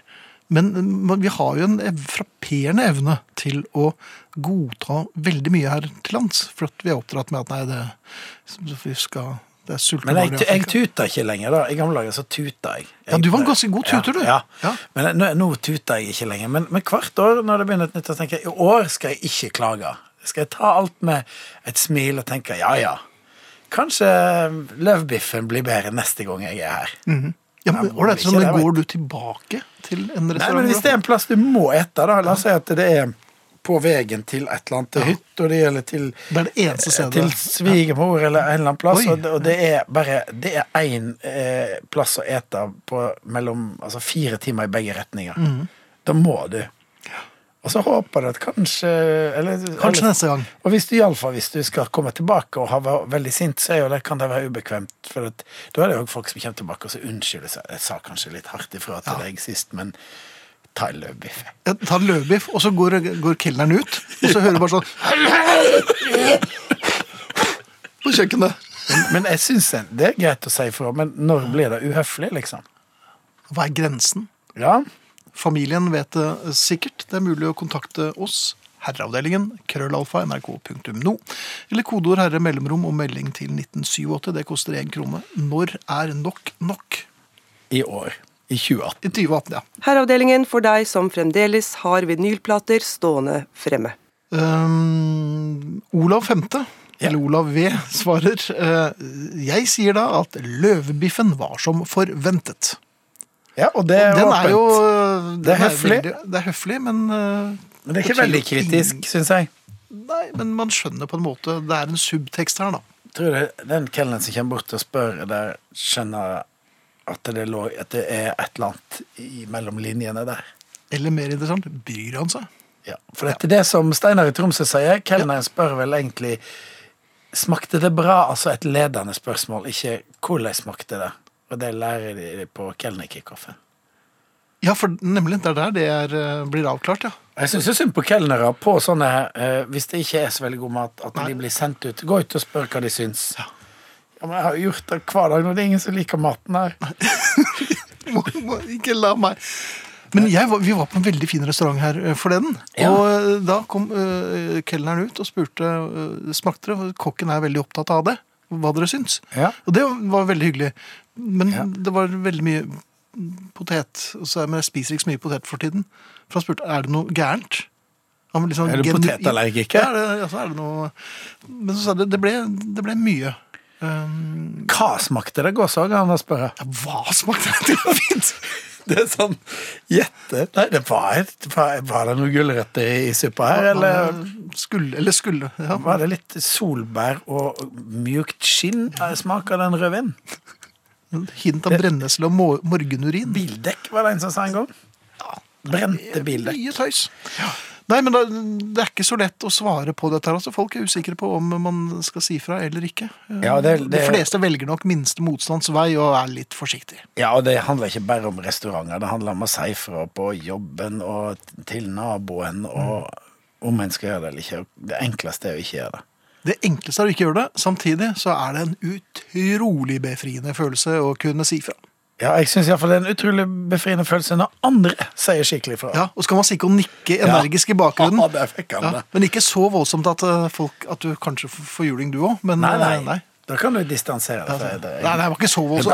Men vi har jo en frapperende evne til å godta veldig mye her til lands. For at vi er oppdratt med at nei, det, vi skal, det er sulten, Men jeg, jeg tuter ikke lenger, da. I gamle dager så tuta jeg. Ja, du var en ganske god tuter, du. Ja, Ja. Men nå, nå tuter jeg ikke lenger. Men, men hvert år når det begynner et nytt år, tenker jeg i år skal jeg ikke klage. Skal jeg ta alt med et smil og tenke ja, ja. Kanskje løvbiffen blir bedre neste gang jeg er her. Ja, men, Ja, det, sånn, men det, går du tilbake til en Nei, men Hvis det er en plass du må ete, da La oss si at det er på veien til et eller annet hytt, og det gjelder til Det er det eneste stedet. til svigermor eller en eller annen plass, Oi. og det, er bare Det er én eh, plass å ete på mellom altså fire timer i begge retninger. Mm. Da må du. Og så håper du at kanskje eller, Kanskje eller, neste gang. Og hvis du iallfall hvis du skal komme tilbake og ha vært veldig sint, så det, kan det være ubekvemt. For at, da er det jo folk som kommer tilbake og så unnskylder seg. Jeg sa kanskje litt hardt ifra til deg sist, men ta en løvbiff. Ja, Ta en løvbiff, og så går, går kelneren ut, og så hører du bare sånn På kjøkkenet. Men, men jeg syns det er greit å si ifra, men når blir det uhøflig, liksom? Hva er grensen? Ja, Familien vet det sikkert. Det er mulig å kontakte oss, herreavdelingen, krøllalfa, nrk.no, eller kodeord herre mellomrom og melding til 1987. Det koster én krone. Når er nok nok? i år. I 2018. I 2018, ja. Herreavdelingen for deg som fremdeles har vinylplater stående fremme. Um, Olav 5., Ja. eller Olav V, svarer Uh, Jeg sier da at løvebiffen var som forventet. Ja, og det er Den er jo Det er høflig. høflig. veldig- det er høflig, men eh, Men det er ikke veldig kritisk, syns jeg. Nei, men man skjønner på en måte Det er en subtekst her, da. Tror du den kelneren som kommer bort og spør der, skjønner at det, lå, at det er et eller annet i mellom linjene der? Eller mer interessant, bryr han seg? Ja, For dette er det som Steinar i Tromsø sier. Kelneren spør vel egentlig Smakte det bra? Altså et ledende spørsmål, ikke hvordan smakte det. Og det lærer de på kelnerkickoffen. Ja, for nemlig. Det er der det er, eh, blir avklart, ja. Jeg syns synd på kelnere på sånne eh, Hvis det ikke er så veldig god mat, at de blir sendt ut. Gå ut og spør hva de syns. Ja. men jeg har gjort det hver dag når det er ingen som liker maten her. må, må ikke la meg Men jeg vi var på en veldig fin restaurant her eh, forleden. Ja. Og da kom uh, kelneren ut og spurte uh, smakte det. Kokken er veldig opptatt av det. Hva dere syns. Ja. Og det var veldig hyggelig. Men Ja. det var veldig mye potet. så- Men jeg spiser ikke så mye potet for tiden. For han spurte er det noe gærent. Sånn Er du potetallergiker? Ja, det, ja, så er det noe Men så sa det det ble, det ble mye. Um, Hva smakte det ja, hva smakte det? Det var fint! Det er sånn gjette Nei, det var, var, det noen gulrøtter i suppa her, eller Skulle, eller skulle. Ja. var det litt solbær og mjukt skinn? Smaker den rødvinen? Hint av brennesle og morgenurin. Bildekk var det en som sa en gang. Brente bildekk. Mye tøys. Nei, men da, det er ikke så lett å svare på dette. her. Altså, folk er usikre på om man skal si fra eller ikke. Ja, det- De fleste velger nok minste motstands vei og er litt forsiktige. Ja, og det handler ikke bare om restauranter. Det handler om å si fra på jobben og til naboen, og om en skal gjøre det eller ikke. Det enkleste er å ikke gjøre det. Det enkleste er å ikke gjøre det. Samtidig så er det en utrolig befriende følelse å kunne si fra. Ja, jeg syns iallfall det er en utrolig befriende følelse når andre sier skikkelig fra. Ja, Og så kan man sikkert nikke energisk i bakgrunnen. Ja, der fikk han Ja, det. men ikke så voldsomt at, eh, folk, at du kanskje får juling du òg. Nei, Nei, eh, nei, Da kan du distansere deg fra det. Nei, nei, det var ikke så voldsomt.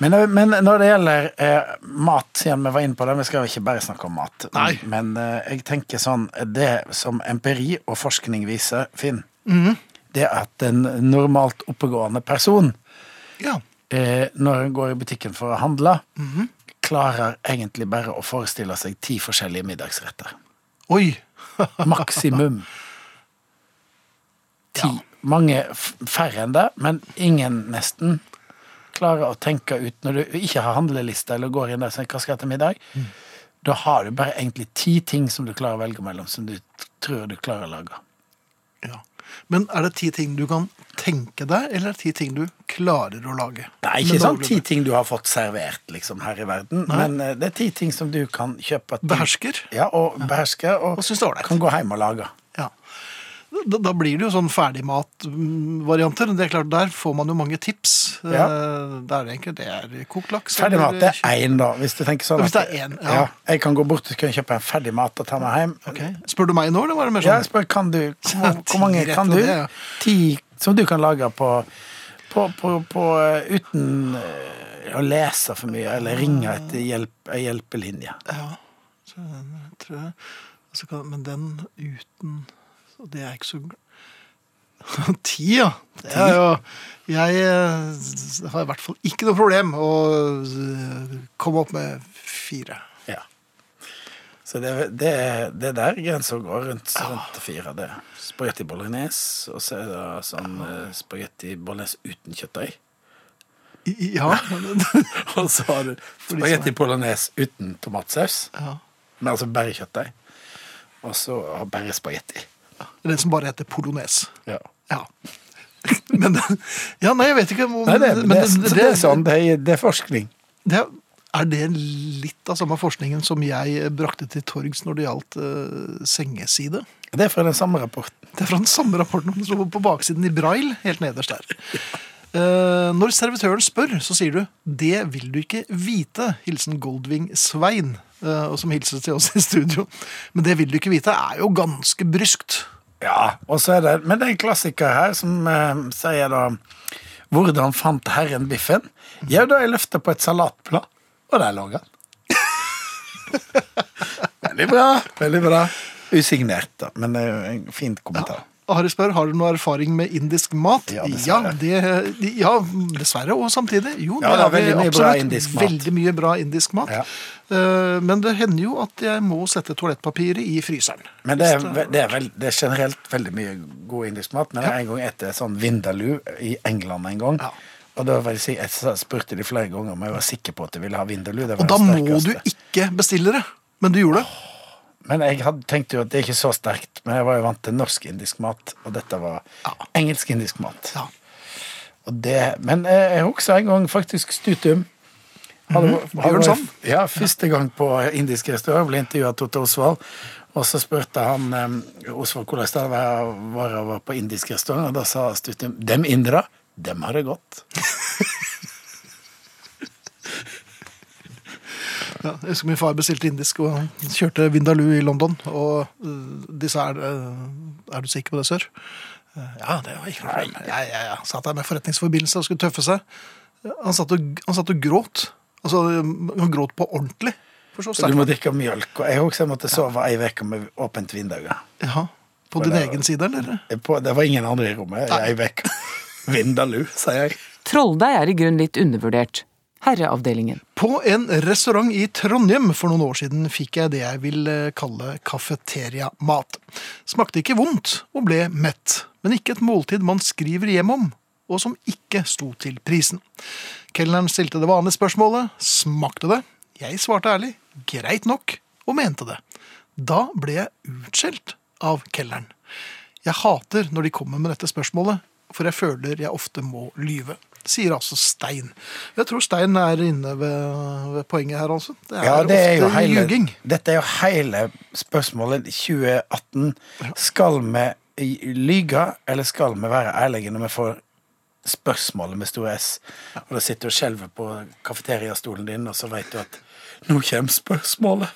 Men, men når det gjelder eh, mat, siden vi var inne på det, vi skal jo ikke bare snakke om mat, Nei. men eh, jeg tenker sånn, det som empiri og forskning viser, Finn, Mhm. det er at en normalt oppegående person, Ja. eh, når en går i butikken for å handle, Mhm. klarer egentlig bare å forestille seg ti forskjellige middagsretter. Oi! Maksimum. Ti. Mange færre enn det, men ingen nesten klarer å tenke ut Når du ikke har handleliste eller går inn der og sier hva skal jeg til middag, da har du bare egentlig ti ting som du klarer å velge mellom, som du tror du klarer å lage. Ja. Men er det ti ting du kan tenke deg, eller er det ti ting du klarer å lage. Nei, ikke sånn ti ting du har fått servert liksom her i verden, men eh, det er ti ting som du kan kjøpe. Behersker. Ja, og behersker, og Og det er kan gå hjem og lage. Ja. Da, da blir det jo sånn ferdigmatvarianter. Det er klart, Der får man jo mange tips. Ja. Eh, Det er enkelt. Det er kokt laks. Ferdig mat, det er én, da. Hvis du tenker sånn Hvis det er en, ja. Jeg kan gå bort og kjøpe en ferdig mat og ta meg hjem. Okay. Spør du meg nå, eller var det mer sånn? Ja, jeg spør, kan du, hvor, hvor mange kan du? det, ja. Ti som du kan lage på, på, på, på eh, uten eh, å lese for mye, eller ringe etter hjelp, hjelpelinje. Ja, så jeg tror jeg så kan, Men den uten så Det er ikke så Ti, ja. Det er jo Jeg eh, har i hvert fall ikke noe problem å eh, komme opp med fire. Ja. Så det, det, det der grensa går rundt, rundt fire. Det spagetti bolognese, og så er det sånn eh, spagetti bolognese uten kjøttdeig. Ja. Og så har du spagetti bolognese uten tomatsaus, ja. men altså bare kjøttdeig. Og så bare spagetti. Den som bare heter polonaise. Ja. Ja. Men Ja, nei, jeg vet ikke om Nei, det, men det, det, det er sånn, det er, det er forskning. det er, er det litt av samme forskningen som jeg brakte til torgs når det gjaldt uh, sengeside? Det er fra den samme rapporten. Det er fra den samme rapporten som står på baksiden i braille, helt nederst der. Uh, når servitøren spør, så sier du 'det vil du ikke vite', hilsen Goldwing Svein, uh, som hilser til oss i studio. Men 'det vil du ikke vite' er jo ganske bryskt. Ja, og så er det, Men det er en klassiker her som eh, sier da Hvordan fant herren biffen? Ja, da jeg løfta på et salatblad, og der lå han. veldig bra. Veldig bra. Usignert, da, men det er jo en fin kommentar. Ari spør har du noe erfaring med indisk mat. Ja, ja, dessverre. det, ja, dessverre og samtidig. Jo, Ja, det er veldig mye bra indisk mat. Veldig mye bra indisk mat. Ja. Eh, men det hender jo at jeg må sette toalettpapiret i fryseren. Men det er, det, er vel, det er generelt veldig mye god indisk mat. Men ja. en gang etter sånn Vindaloo i England en gang. Ja. Og da var jeg, jeg spurte de flere ganger om jeg var sikker på at de ville ha Vindaloo. Det var Og da må du ikke bestille det. Men du gjorde det. Men jeg hadde tenkt jo at det er ikke så sterkt. Men jeg var jo vant til norsk-indisk mat, og dette var Ja. engelsk-indisk mat. Ja. Det, men eh, jeg husker en gang faktisk Stutum. Hadde, hadde, sånn. Ja, første gang på indisk restaurant ble intervjua av Totte Osvald. Og så spurte han eh, Osvald hvordan det var var å være på indisk restaurant, og da sa Stutum dem indere, dem har det godt. Ja, jeg husker min far bestilte indisk og han kjørte Vindaloo i London. Og øh, de sa er, er du sikker på det, sør? Eh, Ja, det var ikke noe problem. Ja, ja, ja. Satt der med forretningsforbindelse og skulle tøffe seg. Han satt og, han satt og gråt. Altså, han gråt på ordentlig. For så Så du må drikke mjølk. Og jeg også måtte sove ei uke med åpent vindu. Ja, på din egen side, eller? På- Det var ingen andre i rommet i ei uke. Vindaloo, sier jeg. Trolldeig er i grunn litt undervurdert. Herreavdelingen. På en restaurant i Trondheim for noen år siden fikk jeg det jeg vil eh, kalle kafeteriamat. Smakte ikke vondt og ble mett, men ikke et måltid man skriver hjem om, og som ikke sto til prisen. Kelneren stilte det vanlige spørsmålet smakte det. Jeg svarte ærlig greit nok, og mente det. Da ble jeg utskjelt av kelneren. Jeg hater når de kommer med dette spørsmålet, for jeg føler jeg ofte må lyve. Sier altså Stein. Jeg tror Stein er inne ved, ved poenget her, altså. Det er, Ja, det er jo hele, ljuging. dette er jo hele spørsmålet i 2018. Skal vi lyge, eller skal vi være ærlige når vi får spørsmålet med stor S? Og da sitter du og skjelver på kafeteriastolen din, og så vet du at nå kommer spørsmålet.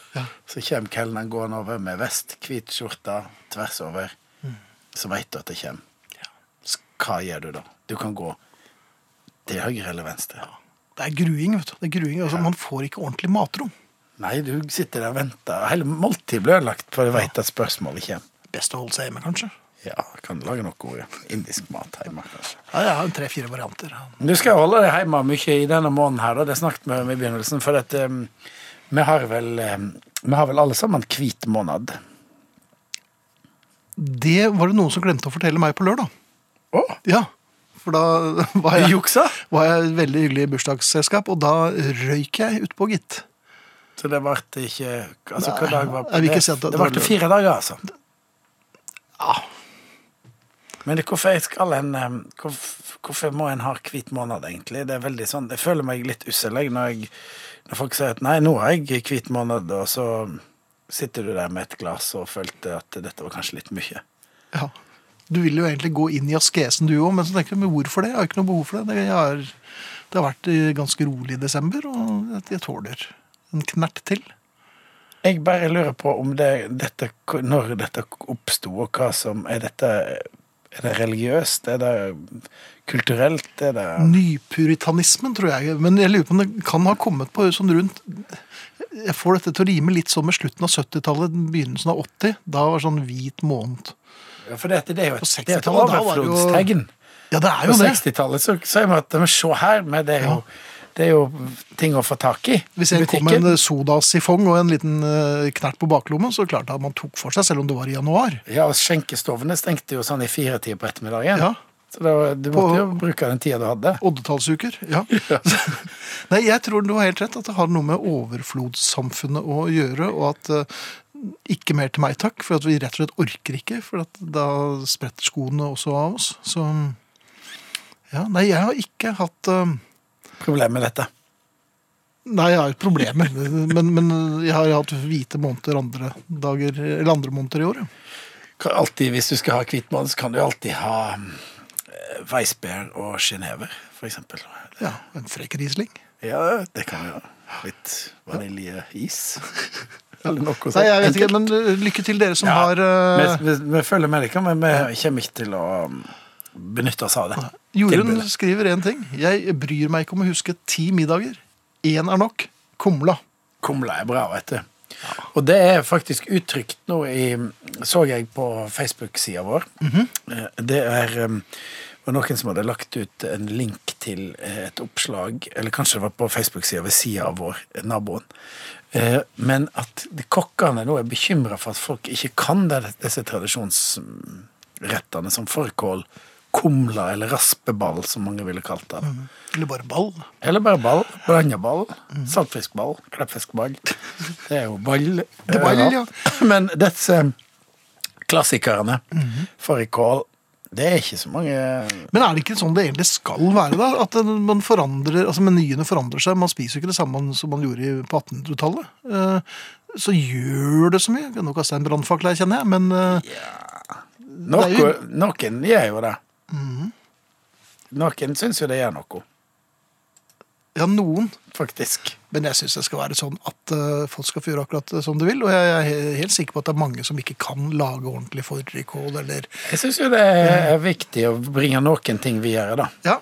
Så kommer kelneren gående over med vest, hvit skjorte, tvers over. Så vet du at det kommer. Ja. Hva gjør du da? Du kan gå til høyre eller venstre. Det er gruing, vet du. Det er gruing. Altså, Man får ikke ordentlig matrom. Nei, du sitter der og venter. Hele måltid blir ødelagt, for du vet at spørsmålet kommer. Best å holde seg hjemme, kanskje. Ja, kan lage noe ord indisk mat hjemme, kanskje. Ja, jeg har tre-fire varianter. Du skal holde deg hjemme mye i denne måneden her, da. Det snakket vi om i begynnelsen, for at um, vi har vel um, Vi har vel alle sammen hvit måned. Det var det noen som glemte å fortelle meg på lørdag. Å, Ja, for da var jeg, juksa? var jeg i veldig hyggelig bursdagsselskap, og da røyk jeg utpå, gitt. Så det ble ikke Altså, hva dag var det? det- det det var ble fire dager, altså. Ja. Men det, hvorfor skal en hvorfor, hvorfor må en ha hvit måned, egentlig? Det er veldig sånn, Jeg føler meg litt ussel når, jeg, når folk sier at nei, nå har jeg hvit måned, og så sitter du der med et glass og følte at dette var kanskje litt mye. Ja. Du vil jo egentlig gå inn i askesen du òg, men så tenker jeg, men hvorfor det? Jeg har ikke noe behov for det. Det, har, det har vært eh, ganske rolig i desember, og jeg- tåler en knert til. Jeg bare lurer på om det, dette, når dette oppsto, og hva som Er dette Er det religiøst? Er det kulturelt? Er det Nypuritanismen, tror jeg. Men jeg lurer på om det kan ha kommet på sånn rundt Jeg får dette til å rime litt som med slutten av 70-tallet, begynnelsen av 80. Da var det sånn hvit måned. Ja, For dette, det er jo et, det er et 60-tallet, da var det jo- overflodstegn. Ja, det er På jo det. 60-tallet så sier vi at men se her, men det er, jo, det er jo ting å få tak i. Hvis en kom med en sodasifong og en liten eh, knert på baklommen, så klart at man tok for seg, selv om det var i januar. Ja, og skjenkestovene stengte jo sånn i firetida på ettermiddagen. Ja. Så da, du På- måtte jo bruke den tida du hadde. Oddetallsuker. Ja. Nei, jeg tror du har helt rett at det har noe med overflodssamfunnet å gjøre, og at eh, ikke mer til meg, takk, for at vi rett og slett orker ikke, for at da spretter skoene også av oss. Så ja, nei, jeg har ikke hatt uh, Problemet med dette. Nei, jeg har et problem, men, men jeg har hatt hvite måneder andre dager, eller andre måneder i år. ja. Alltid, hvis du skal ha hvit måned, så kan du alltid ha eh, Weissbier og sjenever, eksempel. Ja, en frekk Riesling. Ja, det kan du ha. Litt vaniljeis. Eller noe sånt. Nei, jeg vet ikke, men eh, lykke til dere som Ja, har eh, vi, vi, vi følger med dere, men vi kommer ikke til å um, benytte oss av det. Jorunn skriver én ting. Jeg bryr meg ikke om å huske ti middager. Én er nok. Kumla. Kumla er bra, vet du. Og det er faktisk uttrykt nå i Så jeg på Facebook-sida vår. Eh, Det er um, var noen som hadde lagt ut en link til et oppslag, eller kanskje det var på Facebook-sida ved sida av vår, naboen. Eh, Men at kokkene nå er bekymra for at folk ikke kan disse tradisjonsrettene som fårikål, kumla eller raspeball, som mange ville kalt det. Eller bare ball. Eller bare ball. Blanda ball. Saltfiskball. Kleppfiskball. Det er jo ball. Det er ball, ja. Men disse klassikerne, fårikål, det er ikke så mange Men er det ikke sånn det egentlig skal være, da? At man forandrer, altså menyene forandrer seg. Man spiser jo ikke det samme som man gjorde på 1800-tallet. Eh, Så gjør det så mye. Nå kaster jeg en brannfakkel her, kjenner jeg, men ja. Noe, jo- Noen gjør jo det. Noen syns jo det gjør noe, ja, noen. faktisk. Men jeg syns det skal være sånn at uh, folk skal få gjøre akkurat som de vil. Og jeg er helt sikker på at det er mange som ikke kan lage ordentlig fårikål eller Jeg syns jo det er viktig å bringe noen ting videre, da. Ja.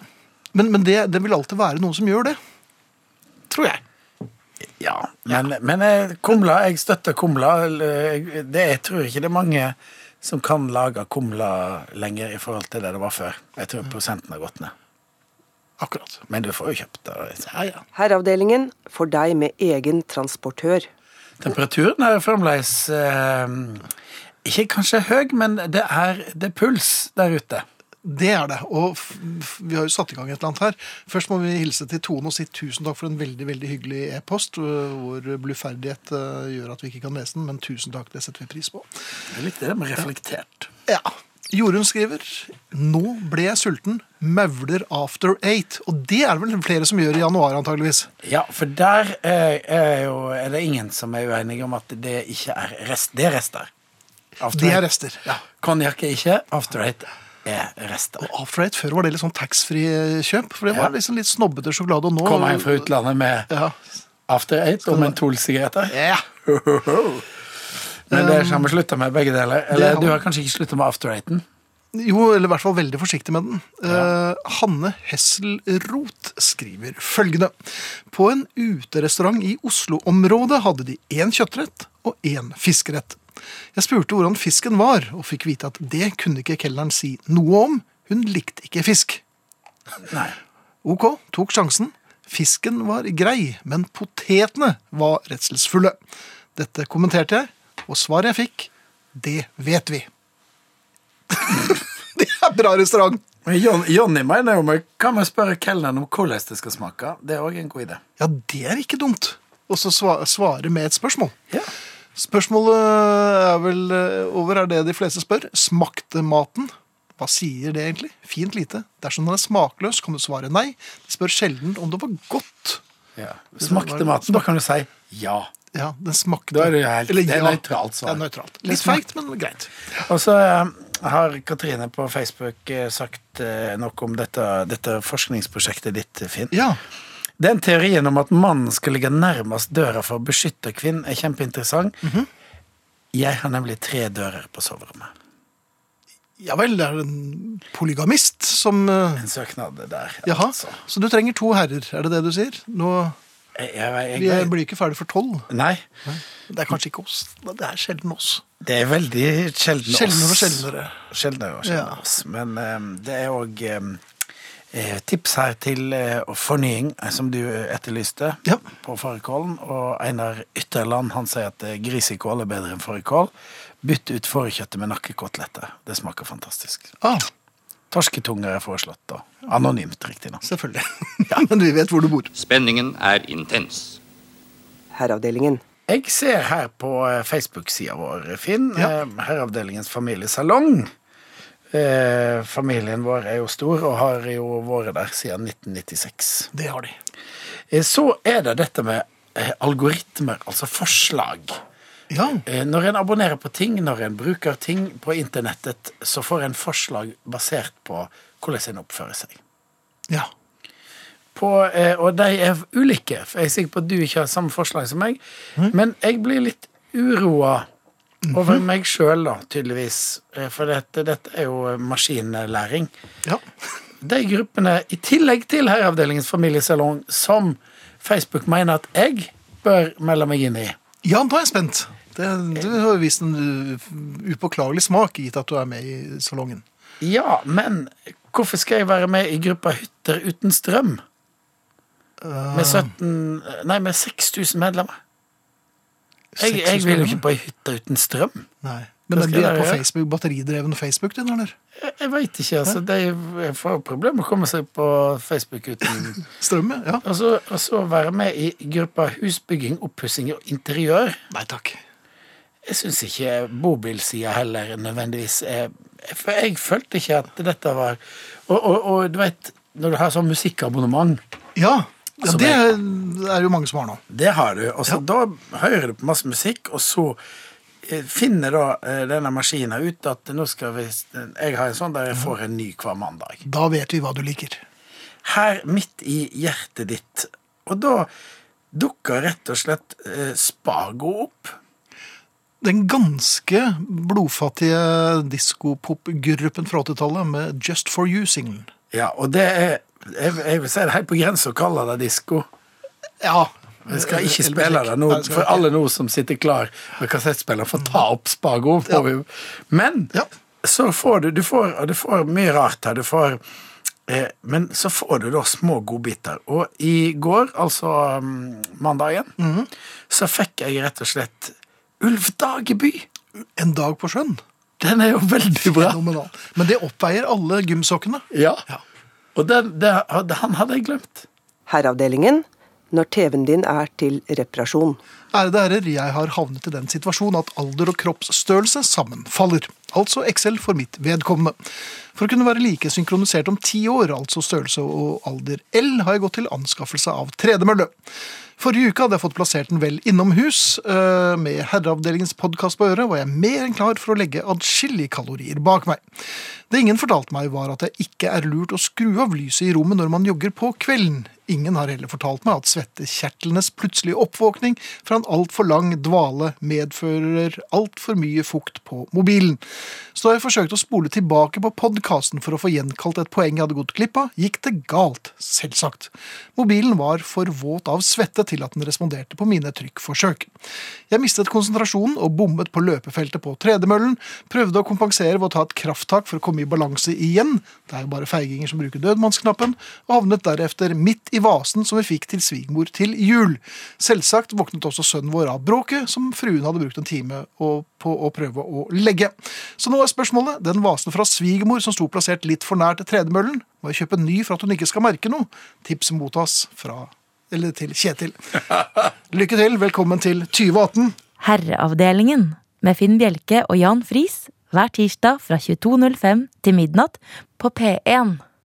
Men, men det, det vil alltid være noen som gjør det. Tror jeg. Ja, men, men eh, kumla, jeg støtter kumla. Eh, Det, jeg tror ikke det er mange som kan lage kumla lenger i forhold til det det var før. Jeg tror prosenten har gått ned. Akkurat. Men du får jo kjøpt det. Ja, ja. Herreavdelingen for deg med egen transportør. Temperaturen er fremdeles eh, ikke kanskje høy, men det er, det er puls der ute. Det er det. Og vi har jo satt i gang et eller annet her. Først må vi hilse til Tone og si tusen takk for en veldig veldig hyggelig e-post. hvor Vår bluferdighet øh, gjør at vi ikke kan lese den, men tusen takk, det setter vi pris på. Det er litt det med reflektert. Ja. Jorunn skriver Nå ble jeg sulten. Mauler after eight. Og det er det vel flere som gjør i januar, antageligvis. Ja, for der er, er, jo, er det ingen som er uenige om at det ikke er rest. Det er rester. After Det er eight. rester. ja. Konjakk er ikke, after eight er rester. Og after eight før var det litt sånn taxfree-kjøp. For det var liksom litt snobbete sjokolade. Og nå Kom hjem fra utlandet med Ja. after eight og mentolsigaretter. ja. Men det har vi slutta med, begge deler. Eller du har kanskje ikke slutta med after eighten? Jo, eller i hvert fall veldig forsiktig med den. Eh, Hanne Hesselroth skriver følgende. På en uterestaurant i Oslo-området hadde de én kjøttrett og én fiskerett. Jeg spurte hvordan fisken var, og fikk vite at det kunne ikke kelneren si noe om. Hun likte ikke fisk. Nei. Ok, tok sjansen. Fisken var grei, men potetene var redselsfulle. Dette kommenterte jeg, og svaret jeg fikk, det vet vi. det er bra restaurant. Jon, Jonny mener jo kan vi spørre kelneren om hvordan det skal smake. Det er òg en god idé. Ja, det er ikke dumt. Og så svare med et spørsmål. Ja. Spørsmålet er vel eh, over er det de fleste spør. Smakte maten? Hva sier det egentlig? Fint lite. Dersom den er smakløs, kan du svare nei. De spør sjelden om det var godt. Ja. Smakte maten, da kan du si ja. Ja, den smakte er det helt- Eller det er ja. nøytralt svar. Det er nøytralt. Litt feigt, men greit. Og så eh, har Katrine på Facebook eh, sagt eh, noe om dette, dette forskningsprosjektet ditt, Finn. Ja. Den teorien om at mannen skal ligge nærmest døra for å beskytte kvinnen, er kjempeinteressant. Mhm. Jeg har nemlig tre dører på soverommet. ja vel, det er en polygamist som En søknad der. Jaha, altså. så du trenger to herrer, er det det du sier? Nå, Jeg, jeg, vi jeg, blir ikke ferdig for tolv. nei, Det er kanskje ikke oss, men det er sjelden oss. det er veldig sjelden Sjeldnere og oss. sjeldnere. Sjeldnere og sjeldnere Ja. oss. Men eh, det er òg eh, tips her til eh, fornying, eh, som du etterlyste Ja. på fårikålen. Og Einar Ytterland han sier at eh, grisekål er bedre enn fårikål. Bytt ut fårikjøttet med nakkekoteletter. Det smaker fantastisk. Ah, Torsketunger er foreslått, da. Anonymt, riktignok. selvfølgelig. ja, men vi vet hvor du bor. Spenningen er intens. Herreavdelingen. Jeg ser her på eh, Facebook-sida vår, Finn, Ja. eh, Herreavdelingens familiesalong. Eh, familien vår er jo stor og har jo vært der siden 1996. Det har de. Eh, Så er det dette med eh, algoritmer, altså forslag. Ja, Eh, Når en abonnerer på ting, når en bruker ting på internettet, så får en forslag basert på hvordan en oppfører seg. ja. På, eh, og de er ulike. For jeg er sikker på at du ikke har samme forslag som meg. Men jeg blir litt uroa over meg sjøl, da, tydeligvis. Eh, For dette, dette er jo maskinlæring. ja. De gruppene, i tillegg til Herreavdelingens familiesalong, som Facebook mener at jeg bør melde meg inn i. Ja, da er jeg spent. Det, du har vist en uh, upåklagelig smak, gitt at du er med i salongen. Ja, men hvorfor skal jeg være med i gruppa Hytter uten strøm? Med 17 Nei, med 6000 medlemmer. Jeg, jeg vil jo ikke på ei hytte uten strøm. Nei. Men den er blir på? Facebook, batteridreven Facebook, din, eller? Jeg, jeg veit ikke. altså. De får problemer med å komme seg på Facebook uten Strømme? Ja. Og så, og så være med i gruppa Husbygging, oppussing og interiør. Nei takk. Jeg syns ikke bobilsida heller nødvendigvis er For jeg følte ikke at dette var Og, og, og du vet, når du har sånn musikkabonnement Ja, ja det er- er jo mange som har nå. Det har du. Og så da hører du på masse musikk, og så eh, finner da eh, denne maskinen ut at nå skal vi Jeg har en sånn der jeg får en ny hver mandag. Da vet vi hva du liker. Her midt i hjertet ditt. Og da dukker rett og slett eh, Spago opp. Den ganske blodfattige diskopopgruppen fra 80-tallet med Just For You-singelen. Ja, og det er Jeg, jeg vil si det helt på grensa å kalle det disko. Ja. Jeg skal ikke spille det nå, for alle nå som sitter klar med kassettspiller, får ta opp Spago. Ja. Men Ja. så får du, du får, du får mye rart her. Du får eh, Men så får du da små godbiter. Og i går, altså mm, mandagen, Mhm. så fikk jeg rett og slett Ulf Dageby. En dag på sjøen. Den er jo veldig bra. Fenomenal. Men det oppveier alle gymsokkene. Ja. Og det, det, han hadde jeg glemt. Herreavdelingen. Når TV-en din er til reparasjon. Ærede herrer, jeg har havnet i den situasjon at alder og kroppsstørrelse sammenfaller. Altså Excel for mitt vedkommende. For å kunne være like synkronisert om ti år, altså størrelse og alder L, har jeg gått til anskaffelse av tredemølle. Forrige uke hadde jeg fått plassert den vel innomhus. eh, Med Herreavdelingens podkast på øret var jeg mer enn klar for å legge adskillige kalorier bak meg. Det ingen fortalte meg, var at det ikke er lurt å skru av lyset i rommet når man jogger på kvelden. Ingen har heller fortalt meg at svettekjertlenes plutselige oppvåkning fra en altfor lang dvale medfører altfor mye fukt på mobilen. Så da jeg forsøkte å spole tilbake på podkasten for å få gjenkalt et poeng jeg hadde gått glipp av, gikk det galt, selvsagt. Mobilen var for våt av svette til at den responderte på mine trykkforsøk. Jeg mistet konsentrasjonen og bommet på løpefeltet på tredemøllen, prøvde å kompensere ved å ta et krafttak for å komme i balanse igjen, det er jo bare feiginger som bruker dødmannsknappen, og havnet derefter midt i vasen som vi fikk til svigermor til jul. Selvsagt våknet også sønnen vår av bråket, som fruen hadde brukt en time på å prøve å legge. Så nå er spørsmålet, den vasen fra svigermor som sto plassert litt for nært tredemøllen, må jeg kjøpe en ny for at hun ikke skal merke noe? Tips mottas fra, eller til Kjetil. Lykke til, velkommen til 2018. Herreavdelingen med Finn Bjelke og Jan Friis hver tirsdag fra 22.05 til midnatt på P1.